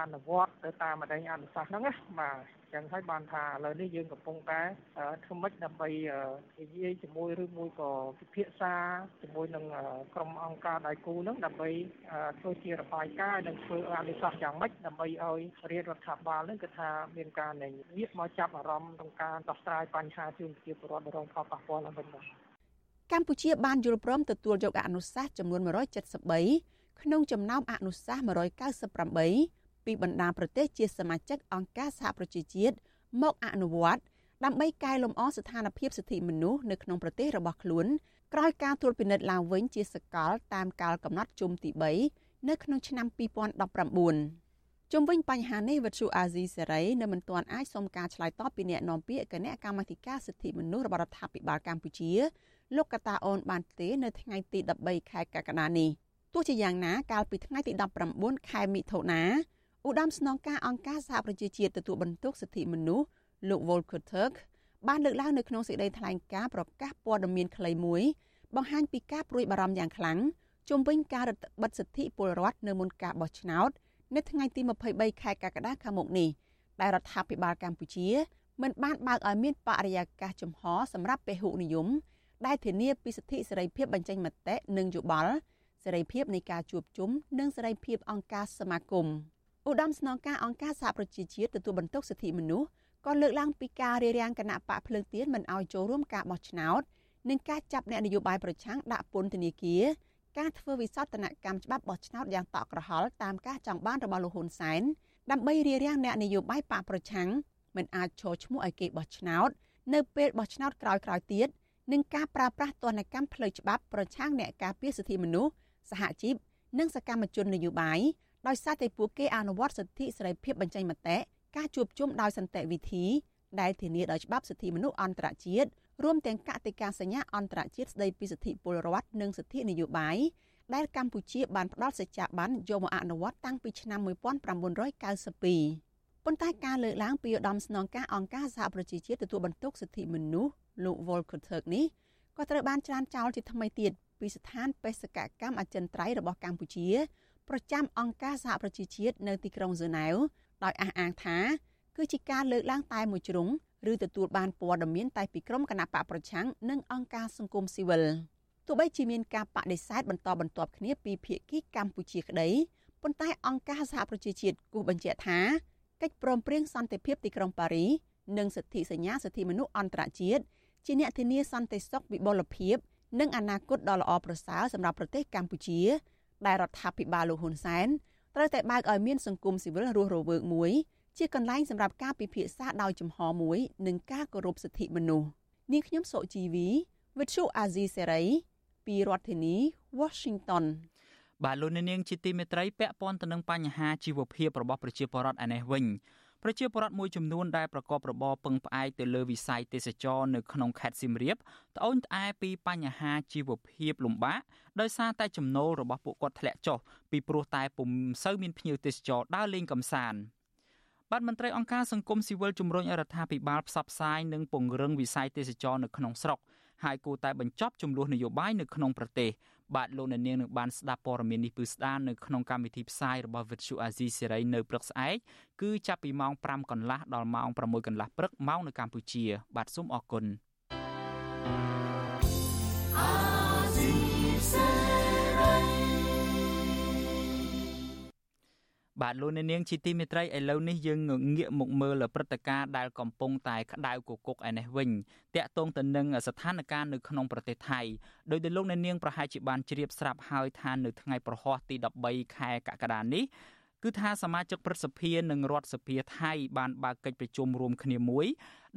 អនុវត្តទៅតាមអតីតអនុសាសន៍ហ្នឹងណាបាទ ចឹងហើយបានថាឥឡូវនេះយើងកំពុងតែធ្វើម៉េចដើម្បីនិយាយជាមួយឬមួយក៏ពិភាក្សាជាមួយនឹងក្រុមអង្គការដៃគូហ្នឹងដើម្បីធ្វើជារបាយការណ៍និងធ្វើអនុសាសន៍យ៉ាងម៉េចដើម្បីឲ្យរាជរដ្ឋាភិបាលហ្នឹងគឺថាមានការងាកមកចាប់អារម្មណ៍ក្នុងការដោះស្រាយបញ្ហាជូនប្រជាពលរដ្ឋរងផលប៉ះពាល់ឡើងវិញបាទកម្ពុជាបានយល់ព្រមទទួលយកអនុសាសន៍ចំនួន173ក្នុងចំណោមអនុសាសន៍198 ពីបណ្ដាប្រទេសជាសមាជិកអង្គការសហប្រជាជាតិមកអនុវត្តដើម្បីកែលម្អស្ថានភាពសិទ្ធិមនុស្សនៅក្នុងប្រទេសរបស់ខ្លួនក្រោយការត្រួតពិនិត្យឡើងវិញជាសកលតាមកាលកំណត់ជុំទី3នៅក្នុងឆ្នាំ2019ជុំវិញបញ្ហានេះវិទ្យុអាស៊ីសេរីនៅមិនទាន់អាចសុំការឆ្លើយតបពីអ្នកនាំពាក្យគណៈកម្មាធិការសិទ្ធិមនុស្សរបស់រដ្ឋាភិបាលកម្ពុជាលោកកតាអូនបានទេនៅថ្ងៃទី13ខែកក្កដានេះទោះជាយ៉ាងណាកាលពីថ្ងៃទី19ខែមិថុនា ឧត្តមស្នងការអង្គការសហប្រជាជាតិទទួលបន្ទុកសិទ្ធិមនុស្សលោក Volker Turk បានលើកឡើងនៅក្នុងសេចក្តីថ្លែងការណ៍ប្រកាសព័ត៌មានខ្លីមួយបង្ហាញពីការព្រួយបារម្ភយ៉ាងខ្លាំងជុំវិញការរឹតបន្តឹងសិទ្ធិពលរដ្ឋនៅមុនការបោះឆ្នោតនៅថ្ងៃទី23ខែកក្កដាខាងមុខនេះដែលរដ្ឋាភិបាលកម្ពុជាមិនបានបើកឲ្យមានបរិយាកាសចំហសម្រាប់ពហុនិយមដែលធានាពីសិទ្ធិសេរីភាពបញ្ចេញមតិនិងយោបល់សេរីភាពនៃការជួបជុំនិងសេរីភាពអង្គការសមាគម។ ឧត្តមស្នងការអង្គការសហប្រជាជាតិទទួលបន្ទុកសិទ្ធិមនុស្សក៏លើកឡើងពីការរារាំងគណៈបកភ្លើងទៀនមិនអោយចូលរួមការបោះឆ្នោតនិងការចាប់អ្នកនយោបាយប្រឆាំងដាក់ពន្ធនាគារការធ្វើវិសោធនកម្មច្បាប់បោះឆ្នោតយ៉ាងតក់ក្រហល់តាមការចង់បានរបស់លោកហ៊ុនសែនដើម្បីរារាំងអ្នកនយោបាយបកប្រឆាំងមិនអាចចូលឈ្មោះឲ្យគេបោះឆ្នោតនៅពេលបោះឆ្នោតក្រោយៗទៀតនិងការប្រើប្រាស់ទណ្ឌកម្មផ្លូវច្បាប់ប្រឆាំងអ្នកការពារសិទ្ធិមនុស្សសហជីពនិងសកម្មជននយោបាយ ដោយសារតែពួកគេអនុវត្តសិទ្ធិសេរីភាពបញ្ចេញមតិការជួបជុំដោយសន្តិវិធី ដែលធានាដោយច្បាប់សិទ្ធិមនុស្សអន្តរជាតិរួមទាំងកតិកាសញ្ញាអន្តរជាតិស្តីពីសិទ្ធិពលរដ្ឋនិងសិទ្ធិនយោបាយដែលកម្ពុជាបានផ្ដល់សេចក្ដីបានយកមកអនុវត្តតាំងពីឆ្នាំ1992ប៉ុន្តែការលើកឡើងពីឧត្តមស្នងការអង្គការសហប្រជាជាតិទទួលបន្ទុកសិទ្ធិមនុស្សលោក Volker Turk នេះក៏ត្រូវបានច្រានចោលជាថ្មីទៀតពីស្ថានបេសកកម្មអចិន្ត្រៃយ៍របស់កម្ពុជា ប្រចាំអង្គការសហប្រជាជាតិនៅទីក្រុងហ្សឺណែវដោយអះអាងថាគឺជាការលើកឡើងតែមួយជ្រុងឬទទួលបានព័ត៌មានតែពីក្រុមគណៈបកប្រឆាំងនិងអង្គការសង្គមស៊ីវិលទោះបីជាមានការបដិសេធបន្តបន្ទាប់គ្នាពីភាគីកម្ពុជាក្តីប៉ុន្តែអង្គការសហប្រជាជាតិគូបញ្ជាក់ថាកិច្ចព្រមព្រៀងសន្តិភាពទីក្រុងប៉ារីនិងសិទ្ធិសញ្ញាសិទ្ធិមនុស្សអន្តរជាតិជាអ្នកធានាសន្តិសុខវិបុលភាព និងអនាគតដ៏ល្អប្រសើរសម្រាប់ប្រទេសកម្ពុជា ដែលរដ្ឋាភិបាលលោកហ៊ុនសែនត្រូវតែបើកឲ្យមានសង្គមស៊ីវិលរស់រវើកមួយជាកន្លែងសម្រាប់ការពិភាក្សាដោយចំហមួយនិងការគោរពសិទ្ធិមនុស្សនាងខ្ញុំសុជីវីវិទ្យុអាស៊ីសេរីពីរដ្ឋធានី Washington បាទលោកនាងជាទីមេត្រីពាក់ព័ន្ធទៅនឹងបញ្ហាជីវភាពរបស់ប្រជាពលរដ្ឋឯនេះវិញ ប្រជាពលរដ្ឋមួយចំនួនដែលប្រកបរបរពឹងផ្អែកទៅលើវិស័យទេសចរនៅក្នុងខេត្តសៀមរាបត្អូញត្អែពីបញ្ហាជីវភាពលំបាកដោយសារតែចំណូលរបស់ពួកគាត់ធ្លាក់ចុះពីព្រោះតែពុំសូវមានភ្ញៀវទេសចរដើរលេងកម្សាន្តបាទមន្ត្រីអង្គការសង្គមស៊ីវិលជំរុញរដ្ឋាភិបាលផ្សព្វផ្សាយនិងពង្រឹងវិស័យទេសចរនៅក្នុងស្រុកហើយគួរតែបញ្ចប់ចំនួននយោបាយនៅក្នុងប្រទេស បាទលោកអ្នកនាងនឹងបានស្ដាប់ព័ត៌មាននេះពឺស្ដារនៅក្នុងកម្មវិធីផ្សាយរបស់ Vuthu Azizi Serai នៅព្រឹកស្អែកគឺចាប់ពីម៉ោង5កន្លះដល់ម៉ោង6កន្លះព្រឹកម៉ោងនៅកម្ពុជា បាទសូមអរគុណ Azizi បាទលោកអ្នកនាងជាទីមេត្រីឥឡូវនេះយើងងាកមកមើលព្រឹត្តិការណ៍ដែលកំពុងតែក្តៅគគុកឯនេះវិញតាក់ទងទៅនឹងស្ថានភាពនៅក្នុងប្រទេសថៃដោយដែលលោកអ្នកនាងប្រហែលជាបានជ្រាបស្រាប់ហើយថានៅថ្ងៃប្រហ័សទី13ខែកក្កដានេះគឺថាសមាជិកព្រឹទ្ធសភានិងរដ្ឋសភាថៃបានបើកកិច្ចប្រជុំរួមគ្នាមួយ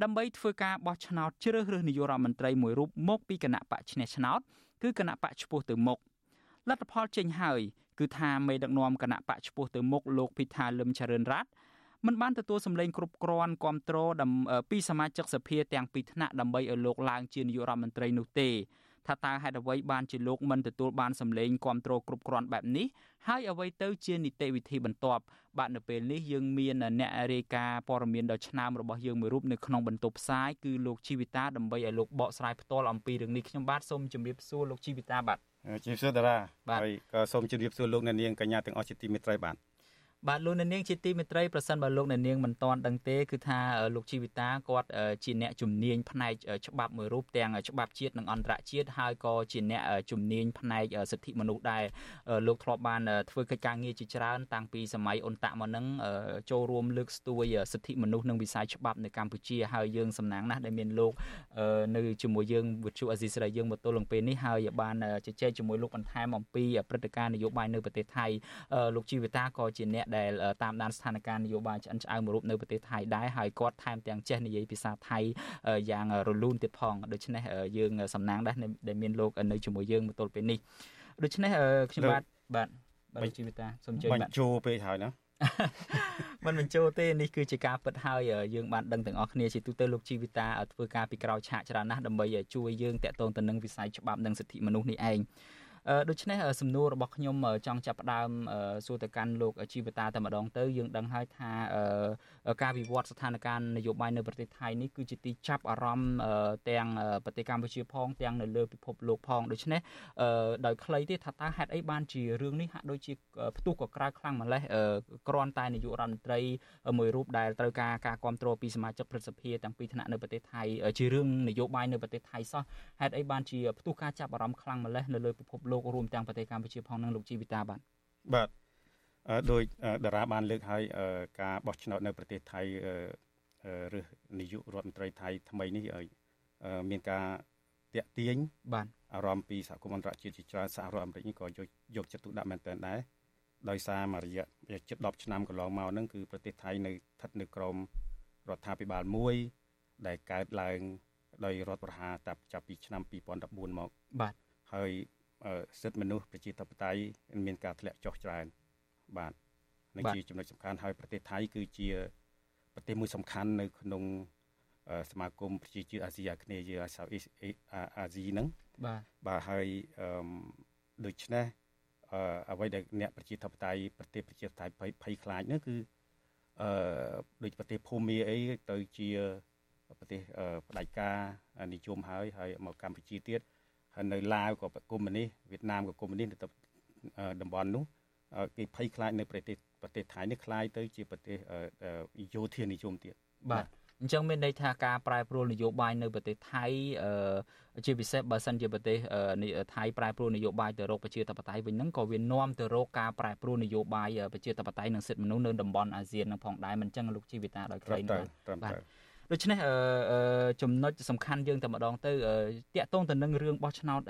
ដើម្បីធ្វើការបោះឆ្នោតជ្រើសរើសនាយករដ្ឋមន្ត្រីមួយរូបមកពីគណៈបកឈ្នះឆ្នោតគឺគណៈបកឈ្មោះទៅមុខលទ្ធផលចេញហើយ គឺថាមេដឹកនាំគណៈបកឈ្មោះទៅមុខលោកពិថាលឹមចរិនរ័ត្នមិនបានទទួលសម្លេងគ្រប់គ្រាន់គ្រប់គ្រងពីសមាជិកសភាទាំងពីរថ្នាក់ដើម្បីឲ្យលោកឡើងជានាយករដ្ឋមន្ត្រីនោះទេថាតើហេតុអ្វីបានជាលោកមិនទទួលបានសម្លេងគ្រប់គ្រងគ្រប់គ្រាន់បែបនេះហើយអ្វីទៅជានីតិវិធីបន្ទាប់បាទនៅពេលនេះយើងមានអ្នករាយការណ៍ព័ត៌មានដ៏ឆ្នើមរបស់យើងមួយរូបនៅក្នុងបន្ទប់ផ្សាយគឺលោកជីវិតាដើម្បីឲ្យលោកបកស្រាយផ្ទាល់អំពីរឿងនេះខ្ញុំបាទសូមជម្រាបសួរលោកជីវិតាបាទ ជំរាបសួរតារាហើយក៏សូមជម្រាបសួរលោកអ្នកនាងកញ្ញាទាំងអស់ជាទីមេត្រីបាទ បាទលោកអ្នកនាងជាទីមេត្រីប្រសិនបើលោកអ្នកនាងមិនទាន់ដឹងទេគឺថាលោកជីវិតាគាត់ជាអ្នកជំនាញផ្នែកច្បាប់មួយរូបទាំងច្បាប់ជាតិនិងអន្តរជាតិហើយក៏ជាអ្នកជំនាញផ្នែកសិទ្ធិមនុស្សដែរលោកធ្លាប់បានធ្វើកិច្ចការងារជាច្រើនតាំងពីសម័យអ៊ុនតាក់មកនឹងចូលរួមលើកស្ទួយសិទ្ធិមនុស្សនិងវិស័យច្បាប់នៅកម្ពុជាហើយយើងសំណាងណាស់ដែលមានលោកនៅជាមួយយើងវិទ្យុអេស៊ីស្រីយើងមកទល់នឹងពេលនេះហើយបានជជែកជាមួយលោកបន្ថែមអំពីព្រឹត្តិការណ៍នយោបាយនៅប្រទេសថៃលោកជីវិតាក៏ជាអ្នកដែលតាមដានស្ថានភាពនយោបាយឆ្អិនឆ្អៅមួយរូបនៅប្រទេសថៃដែរហើយគាត់ថែមទាំងចេះនិយាយភាសាថៃយ៉ាងរលូនទៀតផងដូច្នេះយើងសំណាងដែរដែលមានលោកនៅជាមួយយើងមកទល់ពេលនេះដូច្នេះខ្ញុំបាទបាទបាទជីវិតាសូមជើញបាទបញ្ជោពេកហើយណាមិនបញ្ចូលទេនេះគឺជាការពិតហើយយើងបានដឹងទាំងអស់គ្នាជាទូទៅលោកជីវិតាធ្វើការពីក្រោយឆាកច្រើនណាស់ដើម្បីជួយយើងតាក់ទងទៅនឹងវិស័យច្បាប់និងសិទ្ធិមនុស្សនេះឯង ដូច្នេះសំណួររបស់ខ្ញុំចង់ចាប់ផ្ដើមសួរទៅកាន់លោកជីវតាតែម្ដងទៅយើងដឹងហើយថាការវិវត្តស្ថានភាពនយោបាយនៅប្រទេសថៃនេះគឺជាទីចាប់អារម្មណ៍ទាំងប្រទេសកម្ពុជាផងទាំងនៅលើពិភពលោកផងដូច្នេះដោយខ្លីទេថាតើហេតុអីបានជារឿងនេះហាក់ដូចជាផ្ទុះក៏ក្រៅខ្លាំងម្លេះគ្រាន់តែនាយករដ្ឋមន្ត្រីមួយរូបដែលត្រូវការការគ្រប់គ្រងពីសមាជិកព្រឹទ្ធសភាទាំងពីរថ្នាក់នៅប្រទេសថៃជារឿងនយោបាយនៅប្រទេសថៃសោះហេតុអីបានជាផ្ទុះការចាប់អារម្មណ៍ខ្លាំងម្លេះនៅលើពិភពលោកលោករួមទាំងប្រទេសកម្ពុជាផងនិងលោកជីវិតាបាទបាទដោយតារាបានលើកឲ្យការបោះឆ្នោតនៅប្រទេសថៃឬនាយករដ្ឋមន្ត្រីថៃថ្មីនេះមានការតាក់ទាញបាទអារម្មណ៍ពីសហគមន៍អន្តរជាតិជាច្រើនសហរដ្ឋអាមេរិកនេះក៏យកយកចិត្តទុកដាក់មែនទែនដែរដោយសារមួយរយៈជិត10ឆ្នាំកន្លងមកហ្នឹងគឺប្រទេសថៃនៅស្ថិតនៅក្រោមរដ្ឋាភិបាលមួយ ដែលកើតឡើងដោយរដ្ឋប្រហារតាចាប់ពីឆ្នាំ2014មកបាទហើយ សិទ្ធិមនុស្សប្រជាធិបតេយ្យមានការធ្លាក់ចុះច្រើនបាទនេះជាចំណុចសំខាន់ហើយប្រទេសថៃគឺជាប្រទេសមួយសំខាន់នៅក្នុងសមាគមប្រជាជាតិអាស៊ីអាគ្នេយ៍ជា Southeast អាស៊ីហ្នឹងបាទបាទហើយអឺដូច្នេះអឺអ្វីដែលអ្នកប្រជាធិបតេយ្យប្រទេសប្រជាធិបតេយ្យភ័យខ្លាចនោះគឺអឺដូចប្រទេសភូមាអីទៅជាប្រទេសផ្ដាច់ការនិយមហើយហើយមកកម្ពុជាទៀតហើយ នៅឡាវក៏កុម្មុយនីសវៀតណាមក៏កុម្មុយនីសទៅតំបន់នោះគេភ័យខ្លាចនៅប្រទេសប្រទេសថៃនេះខ្លាយទៅជាប្រទេសយោធានិយមទៀតបាទអញ្ចឹងមានន័យថាការប្រែប្រួលនយោបាយនៅប្រទេសថៃជាពិសេសបើសិនជាប្រទេសថៃប្រែប្រួលនយោបាយទៅរកប្រជាធិបតេយ្យវិញហ្នឹងក៏វានាំទៅរកការប្រែប្រួលនយោបាយប្រជាធិបតេយ្យនិងសិទ្ធិមនុស្សនៅតំបន់អាស៊ានហ្នឹងផងដែរមិនអញ្ចឹងលោកជីវិតាដោយខ្លីបាទបាទ ដូច្នេះចំណុចសំខាន់យើងតែម្ដងទៅតាក់ទងទៅនឹងរឿងបោះឆ្នោត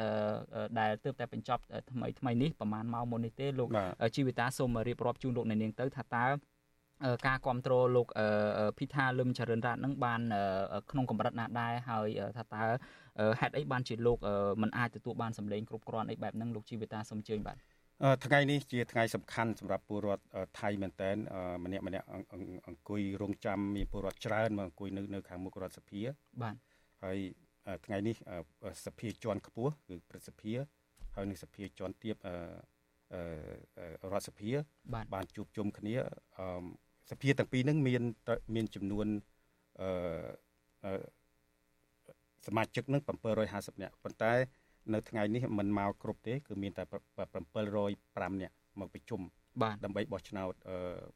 ដែលទើបតែបញ្ចប់ថ្មីថ្មីនេះប្រហែលម៉ោងមុននេះទេលោកជីវិតាសូមរៀបរាប់ជូនលោកអ្នកនាងទៅថាតើការគ្រប់គ្រងលោកភិថាលឹមចរិនរ៉ាតនឹងបានក្នុងកម្រិតណាដែរហើយថាតើហេតុអីបានជាលោកមិនអាចទទួលបានសម្លេងគ្រប់គ្រាន់អីបែបហ្នឹងលោកជីវិតាសូមជើញបាទ ថ្ងៃនេះជាថ្ងៃសំខាន់សម្រាប់ពលរដ្ឋថៃមែនតែនម្នាក់ម្នាក់អង្គុយរងចាំមានពលរដ្ឋច្រើនមកអង្គុយនៅនៅខាងមុខរដ្ឋសភាបាទហើយថ្ងៃនេះសភាជាន់ខ្ពស់គឺព្រឹទ្ធសភាហើយនឹងសភាជាន់ទាបរដ្ឋសភាបានជួបជុំគ្នាសភាទាំងពីរហ្នឹងមានមានចំនួនអឺសមាជិកនឹង750នាក់ប៉ុន្តែ នៅថ្ងៃនេះមិនមកគ្រប់ទេ គឺមានតែ705នាក់មកប្រជុំដើម្បីបោះឆ្នោត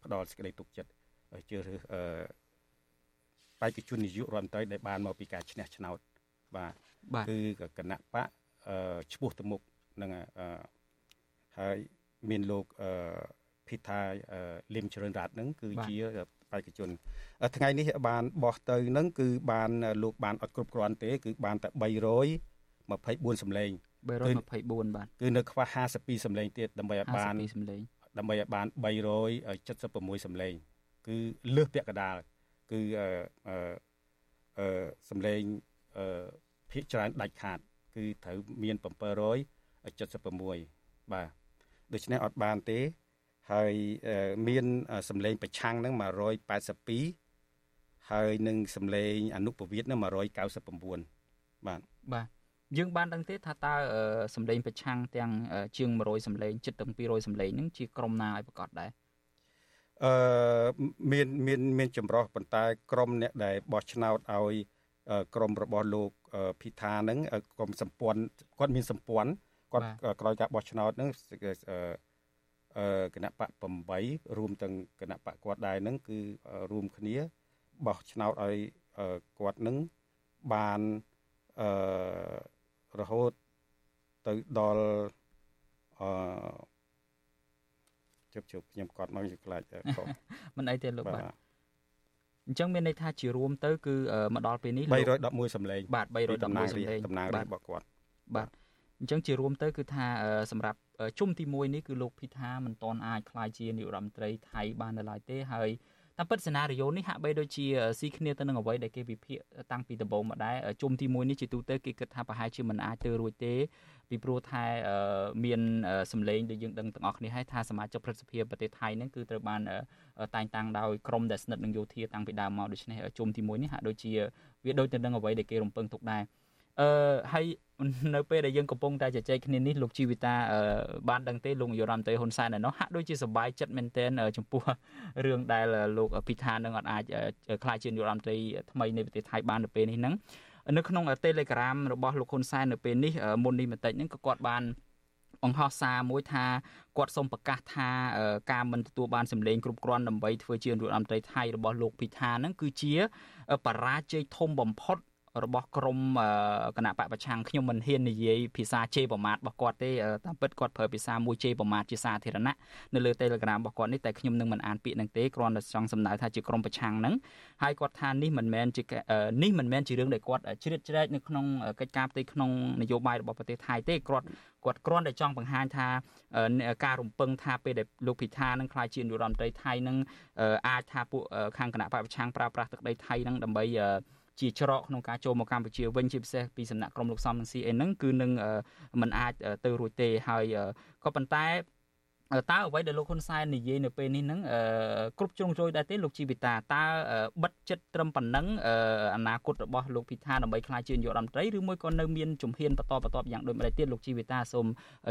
ផ្ដល់សេចក្តីទុកចិត្តជឿរើសបេក្ខជននាយករដ្ឋមន្ត្រីដែលបានមកពីការឈ្នះឆ្នោតបាទគឺគណៈបកឈ្មោះទៅមុខនឹងហើយមានលោកភិថាលឹមជ្រឿនរ៉ាត់នឹងគឺជាបេក្ខជនថ្ងៃនេះបានបោះទៅនឹងគឺបានលោកបានអត់គ្រប់គ្រាន់ទេ គឺបានតែ 324សម្លេង324បាទគឺនៅខ្វះ52សម្លេងទៀតដើម្បីឲ្យបានសម្លេងដើម្បីឲ្យបាន376សម្លេង គឺលើសពាក់កណ្ដាលគឺអឺអឺសម្លេងអឺភាគច្រើនដាច់ខាត គឺត្រូវមាន776បាទដូច្នេះអត់បានទេ ហើយមានសម្លេងប្រឆាំងហ្នឹង182ហើយនឹងសម្លេងអនុពវិទ្យហ្នឹង199បាទបាទ យើងបានដឹងទេថាតើសម្លេងប្រឆាំងទាំងជាង100សម្លេងជិតទាំង200សម្លេងហ្នឹងជាក្រុមណាឲ្យប្រកាសដែរអឺមានមានមានចម្រោះប៉ុន្តែក្រុមអ្នកដែលបោះឆ្នោតឲ្យក្រុមរបស់លោកភីថាហ្នឹងក្រុមសម្ព័ន្ធគាត់មានសម្ព័ន្ធគាត់ក្រោយការបោះឆ្នោតហ្នឹងគណៈបក8រួមទាំងគណៈបកគាត់ដែរនឹងគឺរួមគ្នាបោះឆ្នោតឲ្យគាត់នឹងបានអឺ រហូតទៅដល់អឺជប់ជប់ខ្ញុំកត់មកខ្លាចខុសមិនអីទេលោកបាទអញ្ចឹងមានន័យថាជារួមទៅគឺមកដល់ពេលនេះ311សម្លេងបាទ311សម្លេងតំណាងរាជរបស់គាត់បាទអញ្ចឹងជារួមទៅគឺថាសម្រាប់ជុំទី1នេះគឺលោកភីថាមិនទាន់អាចក្លាយជានាយករដ្ឋមន្ត្រីថៃបាននៅឡើយទេហើយ តាមពិតសេណារីយ៉ូនេះហាក់បីដូចជាស៊ីគ្នាទៅនឹងអ្វីដែលគេវិភាគតាំងពីដំបូងមកដែរជុំទី1នេះជាទូទៅគេគិតថាប្រហែលជាមិនអាចទៅរួចទេពីព្រោះថាមានសម្លេងដែលយើងដឹងទាំងអស់គ្នាហើយថាសមាជិកព្រឹទ្ធសភាប្រទេសថៃហ្នឹងគឺត្រូវបានតែងតាំងដោយក្រុមដែលស្និទ្ធនឹងយោធាតាំងពីដើមមកដូច្នេះជុំទី1នេះហាក់ដូចជាវាដូចទៅនឹងអ្វីដែលគេរំពឹងទុកដែរ អឺហើយនៅពេលដែលយើងកំពុងតែជជែកគ្នានេះលោកជីវិតាបានដឹងទេលោកនាយរដ្ឋមន្ត្រីហ៊ុនសែនឯណោះហាក់ដូចជាសប្បាយចិត្តមែនទែនចំពោះរឿងដែលលោកពិថានឹងអាចខ្លាចជានាយករដ្ឋមន្ត្រីថ្មីនៃប្រទេសថៃបាននៅពេលនេះហ្នឹងនៅក្នុង Telegram របស់លោកហ៊ុនសែននៅពេលនេះមុននេះបន្តិចហ្នឹងក៏គាត់បានបង្ហោះសារមួយថាគាត់សូមប្រកាសថាការមិនទទួលបានសម្លេងគ្រប់គ្រាន់ដើម្បីធ្វើជារដ្ឋមន្ត្រីថៃរបស់លោកពិថាហ្នឹងគឺជាបរាជ័យធំបំផុត របស់ក្រមគណៈបកប្រឆាំងខ្ញុំមិនហ៊ាននិយាយភាសាជេរប្រមាថរបស់គាត់ទេតាមពិតគាត់ប្រើភាសាមួយជេរប្រមាថជាសាធារណៈនៅលើ Telegram របស់គាត់នេះតែខ្ញុំនឹងមិនអានពាក្យនឹងទេគ្រាន់តែចង់សំដៅថាជាក្រមប្រឆាំងហ្នឹងហើយគាត់ថានេះមិនមែនជានេះមិនមែនជារឿងដែលគាត់ជ្រៀតជ្រែកនៅក្នុងកិច្ចការផ្ទៃក្នុងនយោបាយរបស់ប្រទេសថៃទេគាត់គាត់គ្រាន់តែចង់បង្ហាញថាការរំពឹងថាពេលដែលលោកពិថានឹងខ្លាយជានាយករដ្ឋមន្ត្រីថៃនឹងអាចថាពួកខាងគណៈបកប្រឆាំងប្រើប្រាស់ទឹកដីថៃនឹងដើម្បី ជាច្រកក្នុងការចូលមកកម្ពុជាវិញជាពិសេសពីសំណាក់ក្រមលោកសំនឹងស៊ីអីហ្នឹងគឺនឹងមិនអាចទៅរួចទេហើយក៏ប៉ុន្តែតើអ្វីដែលលោកហ៊ុនសែននិយាយនៅពេលនេះហ្នឹងគ្រប់ជ្រុងជ្រោយដែរទេលោកជីវិតាតើបិទចិត្តត្រឹមប៉ុណ្ណឹងអនាគតរបស់លោកពិថាដើម្បីក្លាយជានាយករដ្ឋមន្ត្រីឬមួយក៏នៅមានជំហានបន្តបន្តយ៉ាងដូចម្តេចទៀតលោកជីវិតាសូម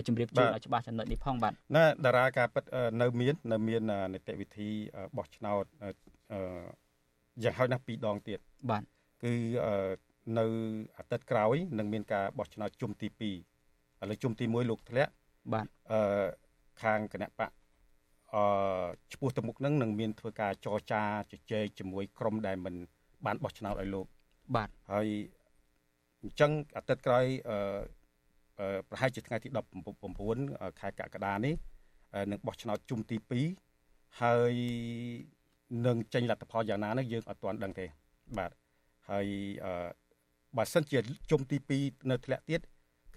ជម្រាបជូនឲ្យច្បាស់ចំណុចនេះផងបាទណាតារាការពិតនៅមាននៅមាននីតិវិធីបោះឆ្នោតយ៉ាងហោចណាស់ពីរដងទៀតបាទ គឺនៅអាទិត្យក្រោយនឹងមានការបោះឆ្នោតជុំទី2ឥឡូវជុំទី1លោកធ្លាក់បាទអឺខាងគណៈបកអឺឈ្មោះទៅមុខនឹងនឹងមានធ្វើការចរចាជជែកជាមួយក្រុមដែលមិនបានបោះឆ្នោតឲ្យលោកបាទហើយអញ្ចឹងអាទិត្យក្រោយអឺប្រហែលជាថ្ងៃទី19ខែកក្កដានេះនឹងបោះឆ្នោតជុំទី2ហើយនឹងចេញលទ្ធផលយ៉ាងណានោះយើងអត់ទាន់ដឹងទេបាទ ហើយអឺបើសិនជាជុំទី2នៅធ្លាក់ទៀត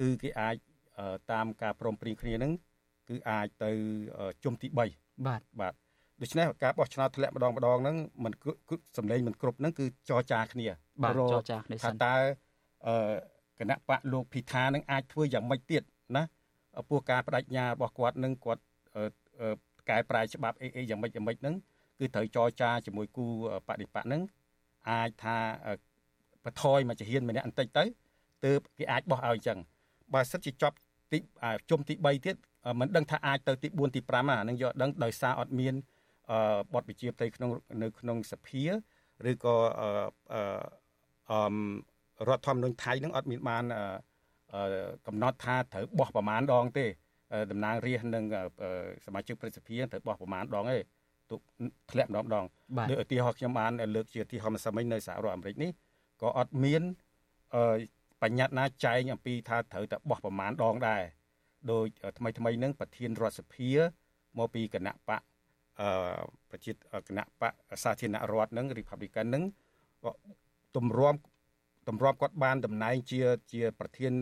គឺគេអាចតាមការព្រមព្រៀងគ្នានឹងគឺអាចទៅជុំទី3បាទបាទដូច្នេះការបោះឆ្នោតធ្លាក់ម្ដងម្ដងហ្នឹងมันគឺសម្លេងមិនគ្រប់ហ្នឹងគឺចរចាគ្នាបាទចរចាគ្នាថាតើអឺគណៈបកលោកភិថានឹងអាចធ្វើយ៉ាងម៉េចទៀតណាពោះការបដិញ្ញារបស់គាត់នឹងគាត់កែប្រែច្បាប់អីអីយ៉ាងម៉េចយ៉ាងម៉េចហ្នឹងគឺត្រូវចរចាជាមួយគូបដិបកហ្នឹង អាចថាបថយមកជាហ៊ានម្នាក់បន្តិចទៅទើបគេអាចបោះឲ្យអញ្ចឹងបើសិនជាចប់ទីជុំទី3ទៀតមិនដឹងថាអាចទៅទី4ទី5អានឹងយកដឹងដោយសារអត់មានបទវិជាផ្ទៃក្នុងនៅក្នុងសភាឬក៏អឺរដ្ឋធម្មនុញ្ញថៃនឹងអត់មានបានកំណត់ថាត្រូវបោះប្រមាណដងទេតំណាងរាស្ត្រនិងសមាជិកព្រឹទ្ធសភាត្រូវបោះប្រមាណដងទេ ទុកធ្លាក់ម្ដងម្ដងដូចឧទាហរណ៍ខ្ញុំបានលើកជាឧទាហរណ៍ម្សិលមិញនៅសហរដ្ឋអាមេរិកនេះក៏អត់មានបញ្ញត្តិណាចែងអំពីថាត្រូវតែបោះប្រមាណដងដែរដោយថ្មីថ្មីហ្នឹងប្រធានរដ្ឋសភាមកពីគណៈបកអឺប្រជាគណៈបកសាធារណរដ្ឋហ្នឹង Republican ហ្នឹងក៏ទម្រាំទម្រាំគាត់បានតំណែងជាជា ប្រធាន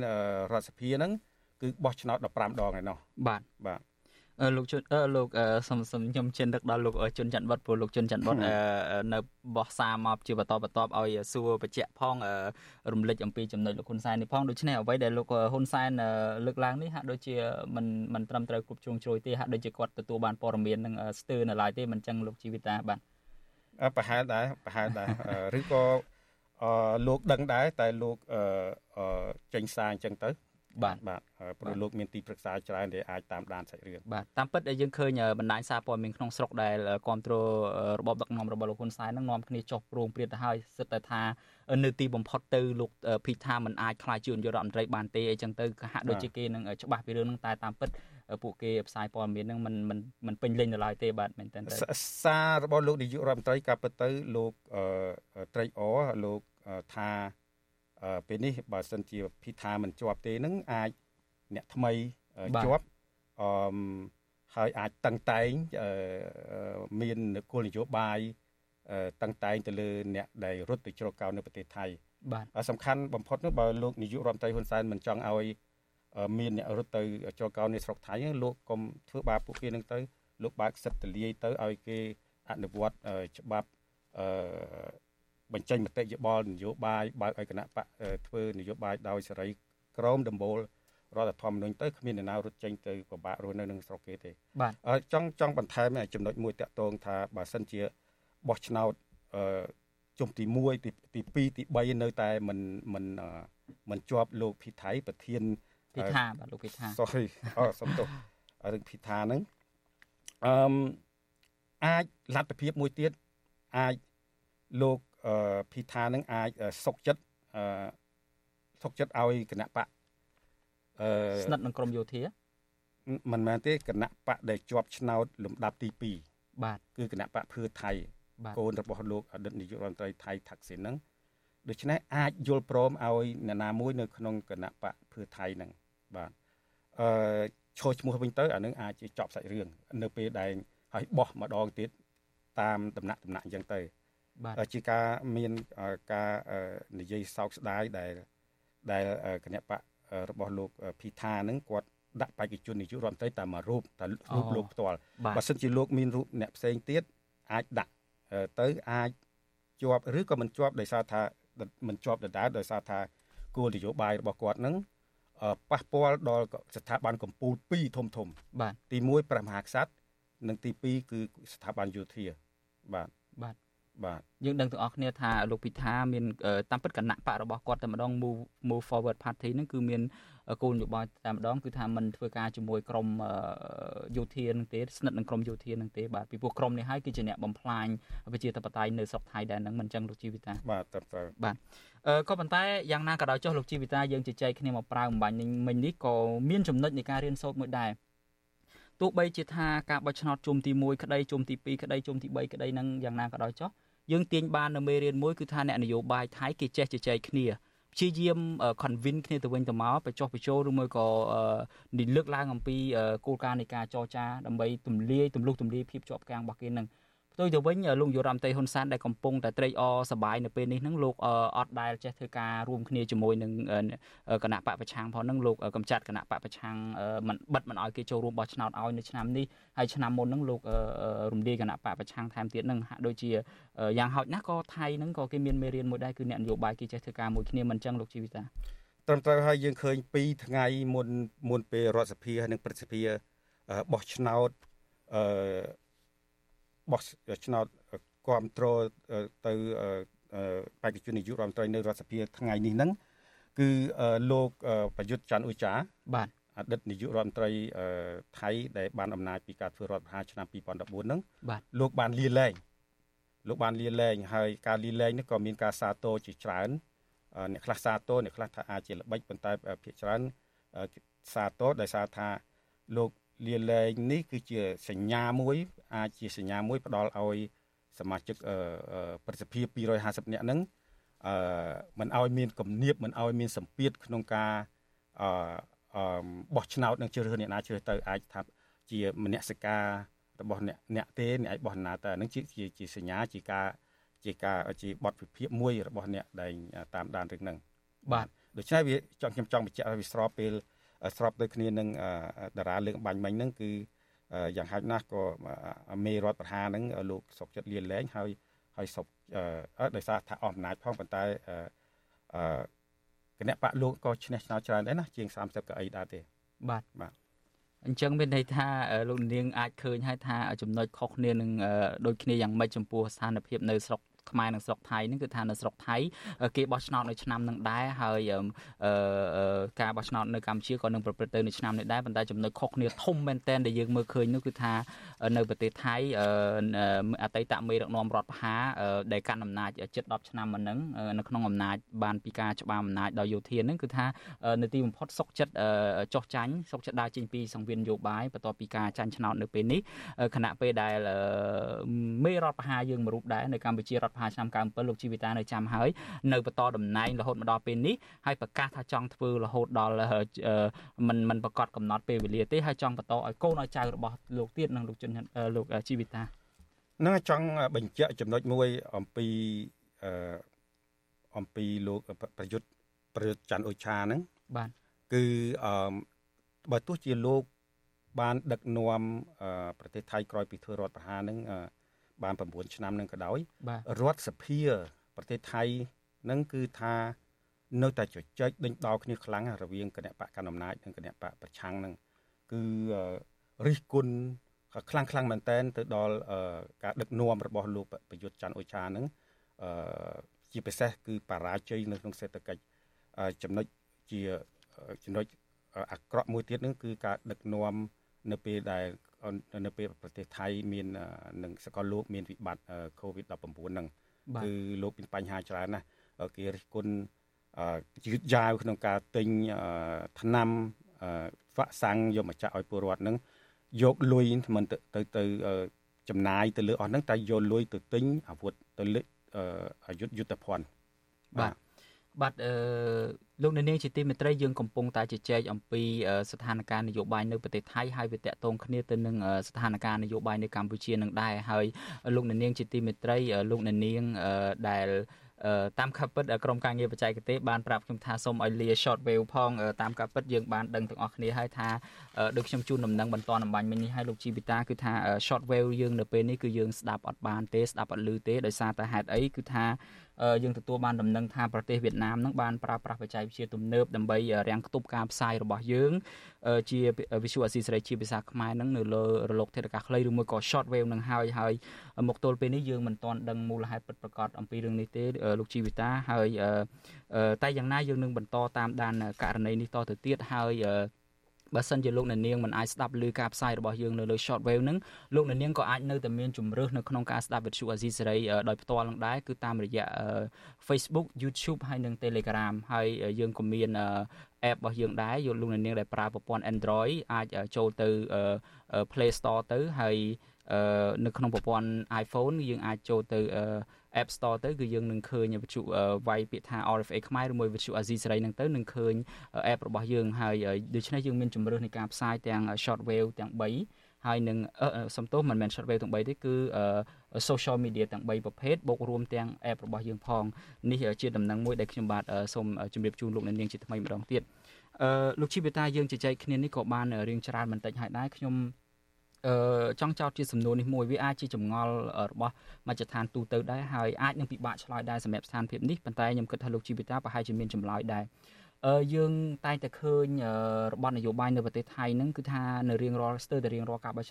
រដ្ឋសភាហ្នឹងគឺបោះឆ្នោត15ដងឯណោះបាទបាទ លោកជុនលោកសុំសុំខ្ញុំចិនដឹកដល់លោកជុនច័ន្ទបុតព្រោះលោកជុនច័ន្ទបុតនៅបោះសារមកជាបន្តបន្ទាប់ឲ្យសួរបញ្ជាក់ផងរំលេចអំពីចំណុចលោកហ៊ុនសែននេះផងដូច្នេះអ្វីដែលលោកហ៊ុនសែនលើកឡើងនេះហាក់ដូចជាមិនមិនត្រឹមត្រូវគ្រប់ជ្រុងជ្រោយទេហាក់ដូចជាគាត់ទទួលបានព័ត៌មាននឹងស្ទើរនៅឡើយទេមិនចឹងលោកជីវិតាបាទប្រហែលដែរប្រហែលដែរឬក៏លោកដឹងដែរតែលោកចេញសារអញ្ចឹងទៅ បាទបាទព្រោះលោកមានទីប្រឹក្សាច្រើនដែលអាចតាមដានសាច់រឿងបាទតាមពិតដែលយើងឃើញបណ្ដាញសារព័ត៌មានក្នុងស្រុកដែលគ្រប់គ្រងរបបដឹកនាំរបស់លោកហ៊ុនសែននឹងនាំគ្នាចុះប្រងព្រាតទៅហើយសិតតែថានៅទីបំផុតទៅលោកភីថាមិនអាចខ្លាចជានាយករដ្ឋមន្ត្រីបានទេអញ្ចឹងទៅហាក់ដូចជាគេនឹងច្បាស់ពីរឿងហ្នឹងតែតាមពិតពួកគេផ្សាយព័ត៌មានហ្នឹងមិនមិនមិនពេញលេញនៅឡើយទេបាទមែនតើសាររបស់លោកនាយករដ្ឋមន្ត្រីកាពិតទៅលោកត្រេកអលោកថា ពេលនេះបើសិនជាភីថាមិនជាប់ទេនឹងអាចអ្នកថ្មីជាប់អឺហើយអាចតឹងតែងមានគោលនយោបាយតឹងតែងទៅលើអ្នកដែលរត់ទៅជ្រកកោននៅប្រទេសថៃបាទសំខាន់បំផុតនោះបើលោកនាយករដ្ឋមន្ត្រីហ៊ុនសែនមិនចង់ឲ្យមានអ្នករត់ទៅជ្រកកោននៅស្រុកថៃលោកកុំធ្វើបាបពួកគេនឹងទៅលោកបើកសិទ្ធិទលាយទៅឲ្យគេអនុវត្តច្បាប់អឺ បញ្ចេញមតិយោបល់នយោបាយបើកឲ្យគណៈបកធ្វើនយោបាយដោយសេរីក្រមដំបូលរដ្ឋធម្មនុញ្ញទៅគ្មានអ្នកណារត់ចេញទៅពិបាករស់នៅនឹងស្រុកគេទេបាទចង់ចង់បន្ថែមចំណុចមួយតាក់ទងថាបើសិនជាបោះឆ្នោតអឺជុំទី1ទីទី2ទី3នៅតែមិនមិនមិនជាប់លោកភិថៃប្រធានភិថាបាទលោកភិថា sorry អសុំទោសរឿងភិថាហ្នឹងអឺអាចលទ្ធភាពមួយទៀតអាចលោក ភីថានឹងអាចសុកចិត្តសុកចិត្តឲ្យគណៈបកអឺស្និទ្ធនឹងក្រមយោធាមិនមែនទេគណៈបកដែលជាប់ឆ្នោតលំដាប់ទី2បាទគឺគណៈបកភឿថៃកូនរបស់លោកអតីតនាយករដ្ឋមន្ត្រីថៃថាក់ស៊ីនហ្នឹងដូច្នេះអាចយល់ព្រមឲ្យអ្នកណាមួយនៅក្នុងគណៈបកភឿថៃហ្នឹងបាទអឺឈរឈ្មោះវិញទៅអានឹងអាចចប់សាច់រឿងនៅពេលដែលឲ្យបោះម្ដងទៀតតាមដំណាក់ដំណាក់អញ្ចឹងទៅ ជាការមានការនិយាយសោកស្ដាយដែលដែលគណៈបករបស់លោកភីថានឹងគាត់ដាក់បេក្ខជននាយករដ្ឋមន្ត្រីតែមួយរូបតែរូបលោកផ្ទាល់បើសិនជាលោកមានរូបអ្នកផ្សេងទៀតអាចដាក់ទៅអាចជាប់ឬក៏មិនជាប់ដោយសារថាមិនជាប់ដដែលដោយសារថាគោលនយោបាយរបស់គាត់នឹងប៉ះពាល់ដល់ស្ថាប័នកម្ពុជាពីរធំធំ បាទទី1ព្រះមហាក្សត្រនិងទី2គឺស្ថាប័នយោធាបាទបាទ បាទយើងដឹងទាំងអស់គ្នាថាលោកពិថាមានតាមពិតគណៈបករបស់គាត់តែម្ដង move move forward party ហ្នឹងគឺមានគោលនយោបាយតែម្ដងគឺថាมันធ្វើការជាមួយក្រមយោធានឹងទេស្និទ្ធនឹងក្រមយោធានឹងទេបាទពីព្រោះក្រមនេះហើយគឺជាអ្នកបំផ្លាញប្រជាធិបតេយ្យនៅស្រុកថៃដែរហ្នឹងមិនចឹងលោកជីវិតាបាទតើតើបាទអឺក៏ប៉ុន្តែយ៉ាងណាក៏ដោយចុះលោកជីវិតាយើងជជែកគ្នាមកប្រើអំបញ្ញមិញនេះក៏មានចំណុចនៃការរៀនសូត្រមួយដែរ ទទោះបីជាថាការបោះឆ្នោតជុំទី1ក្តីជុំទី2ក្តីជុំទី3ក្តីនឹងយ៉ាងណាក៏ដោយចុះយើងទាញបាននៅមេរៀនមួយគឺថាអ្នកនយោបាយថៃគេចេះជជែកគ្នាព្យាយាម convince គ្នាទៅវិញទៅមកបញ្ចុះបញ្ចូលឬមួយក៏និលើកឡើងអំពីគោលការណ៍នៃការចរចាដើម្បីទម្លាយទម្លុះទម្លាយភាពជាប់គាំងរបស់គេនឹង ផ្ទុយទៅវិញលោកយុរ៉ាំតេហ៊ុនសានដែលកំពុងតែត្រេកអរសប្បាយនៅពេលនេះហ្នឹងលោកអត់ដែលចេះធ្វើការរួមគ្នាជាមួយនឹងគណៈបកប្រឆាំងផងហ្នឹងលោកកំចាត់គណៈបកប្រឆាំងមិនបិទមិនឲ្យគេចូលរួមបោះឆ្នោតឲ្យនៅឆ្នាំនេះហើយឆ្នាំមុនហ្នឹងលោករំលាយគណៈបកប្រឆាំងថែមទៀតហ្នឹងហាក់ដូចជាយ៉ាងហោចណាស់ក៏ថៃហ្នឹងក៏គេមានមេរៀនមួយដែរគឺអ្នកនយោបាយគេចេះធ្វើការមួយគ្នាមិនចឹងលោកជីវិតាត្រឹមត្រូវហើយយើងឃើញ2ថ្ងៃមុនមុនពេលរដ្ឋសភានិងព្រឹទ្ធសភាបោះឆ្នោតអឺ បោះឆ្នោតគ្រប់គ្រងទៅបេក្ខជននាយករដ្ឋមន្ត្រីនៅរដ្ឋសភាថ្ងៃនេះហ្នឹងគឺលោកប្រយុទ្ធច័ន្ទអ៊ូចាបាទអតីតនាយករដ្ឋមន្ត្រីថៃដែលបានអំណាចពីការធ្វើរដ្ឋប្រហារឆ្នាំ2014ហ្នឹងលោកបានលាលែងលោកបានលាលែងហើយការលាលែងនេះក៏មានការសាទរជាច្រើនអ្នកខ្លះសាទរអ្នកខ្លះថាអាចជាល្បិចប៉ុន្តែភាគច្រើនសាទរដោយសារថាលោក លាលែងនេះគឺជាសញ្ញាមួយអាចជាសញ្ញាមួយផ្ដល់ឲ្យសមាជិកប្រសិទ្ធភាព250នាក់ហ្នឹងអឺមិនឲ្យមានគំនាបមិនឲ្យមានសម្ពាធក្នុងការអឺបោះឆ្នោតនឹងជ្រើសរើសអ្នកណាជ្រើសទៅអាចថាជាមនសិការរបស់អ្នកអ្នកទេអ្នកអាចបោះណាទៅហ្នឹងជាជាសញ្ញាជាការជាការជាបទវិភាគមួយរបស់អ្នកដែលតាមដានរឿងហ្នឹងបាទដូច្នេះវាចង់ខ្ញុំចង់បញ្ជាក់ឲ្យវាស្របពេល ស្របទៅគ្នានឹងតារាលើកបាញ់មិញហ្នឹងគឺយ៉ាងហោចណាស់ក៏មេរដ្ឋប្រហាហ្នឹងលោកសុកចិត្តលៀនលែងហើយហើយសុកដោយសារថាអស់អំណាចផងប៉ុន្តែអឺគណៈបកលោកក៏ឈ្នះឆ្នោតច្រើនដែរណាជាង30កៅអីដែរទេបាទបាទអញ្ចឹងមានន័យថាលោកនាងអាចឃើញហើយថាចំណុចខុសគ្នានឹងដូចគ្នាយ៉ាងម៉េចចំពោះស្ថានភាពនៅស្រុក ខ្មែរនិងស្រុកថៃហ្នឹងគឺថានៅស្រុកថៃគេបោះឆ្នោតនៅឆ្នាំនឹងដែរហើយការបោះឆ្នោតនៅកម្ពុជាក៏នឹងប្រព្រឹត្តទៅនៅឆ្នាំនេះដែរប៉ុន្តែចំណុចខុសគ្នាធំមែនទែនដែលយើងមើលឃើញនោះគឺថានៅប្រទេសថៃអតីតមេដឹកនាំរដ្ឋបហាដែលកាន់អំណាចជិត10ឆ្នាំមកហ្នឹងនៅក្នុងអំណាចបានពីការច្បាមអំណាចដល់យោធាហ្នឹងគឺថានៅទីបំផុតសុកចិត្តចោះចាញ់សុកចិត្តដើរចេញពីសង្វៀននយោបាយបន្ទាប់ពីការចាញ់ឆ្នោតនៅពេលនេះខណៈពេលដែលមេរដ្ឋបហាយើងមួយរូបដែរនៅកម្ពុជារដ្ឋបហាឆ្នាំ97លោកជីវិតានៅចាំហើយនៅបន្តតំណែងរហូតមកដល់ពេលនេះហើយប្រកាសថាចង់ធ្វើរហូតដល់មិនមិនប្រកាសកំណត់ពេលវេលាទេហើយចង់បន្តឲ្យកូនឲ្យចៅរបស់លោកទៀតនឹងលោកជនលោកជីវិតានឹងចង់បញ្ជាក់ចំណុចមួយអំពីអឺអំពីលោកប្រយុទ្ធប្រយុទ្ធច័ន្ទអូឆាហ្នឹងបាទគឺអឺបើទោះជាលោកបានដឹកនាំប្រទេសថៃក្រោយពីធ្វើរដ្ឋប្រហារហ្នឹង បាន9ឆ្នាំនឹងក៏ដោយរដ្ឋសភាប្រទេសថៃនឹងគឺថានៅតែជជែកដេញដោលគ្នាខ្លាំងរវាងគណៈបកកណ្ដាលអំណាចនិងគណៈបកប្រឆាំងនឹងគឺរិះគន់ខ្លាំងខ្លាំងមែនតែនទៅដល់ការដឹកនាំរបស់លោកប្រយុទ្ធច័ន្ទអូចានឹងជាពិសេសគឺបរាជ័យនៅក្នុងសេដ្ឋកិច្ចចំណុចជាចំណុចអាក្រក់មួយទៀតនឹងគឺការដឹកនាំ នៅពេលដែលនៅពេលប្រទេសថៃមាននឹងសកលលោកមានវិបត្តិ COVID-19 ហ្នឹងគឺលោកមានបញ្ហាច្រើនណាស់គេរិះគន់យឺតយ៉ាវក្នុងការទិញថ្នាំវ៉ាក់សាំងយកមកចាក់ឲ្យពលរដ្ឋហ្នឹងយកលុយមិនទៅទៅចំណាយទៅលើអស់ហ្នឹងតែយកលុយទៅទិញអាវុធទៅលើអាយុធយុទ្ធភ័ណ្ឌបាទបាទអឺ លោកអ្នកនាងជាទីមេត្រីយើងកំពុងតែជជែកអំពីស្ថានភាពនយោបាយនៅប្រទេសថៃហើយវាតកតងគ្នាទៅនឹងស្ថានភាពនយោបាយនៅកម្ពុជានឹងដែរហើយលោកអ្នកនាងជាទីមេត្រីលោកអ្នកនាងដែលតាមការពិតក្រុមការងារបច្ចេកទេសបានប្រាប់ខ្ញុំថាសូមឲ្យលា short wave ផងតាមការពិតយើងបានដឹងទាំងអស់គ្នាហើយថាដូចខ្ញុំជូនដំណឹងបន្តអំបញ្ញមិញនេះឲ្យលោកជីវិតាគឺថា short wave យើងនៅពេលនេះគឺយើងស្ដាប់អត់បានទេស្ដាប់អត់ឮទេដោយសារតែហេតុអីគឺថា យើងទទួលបានដំណឹងថាប្រទេសវៀតណាមនឹងបានប្រើប្រាស់បច្ចេកវិទ្យាទំនើបដើម្បីរាំងខ្ទប់ការផ្សាយរបស់យើងជា Visual Assistant សេរីជាភាសាខ្មែរនឹងនៅលើរលកធាតុអាកាសខ្លីឬមួយក៏ short wave នឹងហើយហើយមកទល់ពេលនេះយើងមិនទាន់ដឹងមូលហេតុពិតប្រាកដអំពីរឿងនេះទេលោកជីវិតាហើយតែយ៉ាងណាយើងនឹងបន្តតាមដានករណីនេះតទៅទៀតហើយ បើសិនជាលោកអ្នកនាងមិនអាចស្ដាប់ឮការផ្សាយរបស់យើងនៅលើ short wave ហ្នឹងលោកអ្នកនាងក៏អាចនៅតែមានជំរឿសនៅក្នុងការស្ដាប់វិទ្យុអាស៊ីសេរីដោយផ្ទាល់នឹងដែរគឺតាមរយៈ Facebook YouTube ហើយនិង Telegram ហើយយើងក៏មាន app របស់យើងដែរយកលោកអ្នកនាងដែលប្រើប្រព័ន្ធ Android អាចចូលទៅ Play Store ទៅហើយនៅក្នុងប្រព័ន្ធ iPhone យើងអាចចូលទៅ App Store ទៅគឺយើងនឹងឃើញវិទ្យុវាយពាក្យថា RFA ខ្មែរឬមួយវិទ្យុអាស៊ីសេរីហ្នឹងទៅនឹងឃើញ app របស់យើងហើយដូច្នេះយើងមានជំរឿសនៃការផ្សាយទាំង short wave ទាំង3ហើយនឹងសំទោសមិនមែន short wave ទាំង3ទេគឺ social media ទាំង3ប្រភេទបូករួមទាំង app របស់យើងផងនេះជាដំណឹងមួយដែលខ្ញុំបាទសូមជម្រាបជូនលោកអ្នកនាងជាថ្មីម្ដងទៀតអឺលោកជីវិតាយើងជជែកគ្នានេះក៏បានរៀងច្រើនបន្តិចហើយដែរខ្ញុំអឺ ចង់ចោទជាសំណួរនេះមួយវាអាចជាចម្ងល់របស់មជ្ឈដ្ឋានទូទៅដែរហើយអាចនឹងពិបាកឆ្លើយដែរសម្រាប់ស្ថានភាពនេះប៉ុន្តែខ្ញុំគិតថាលោកជីវិតាប្រហែលជាមានចម្លើយដែរអឺយើងតែងតែឃើញរបបនយោបាយនៅប្រទេសថៃហ្នឹងគឺថានៅរៀងរាល់ស្ទើរតែរៀងរាល់ការបោះឆ្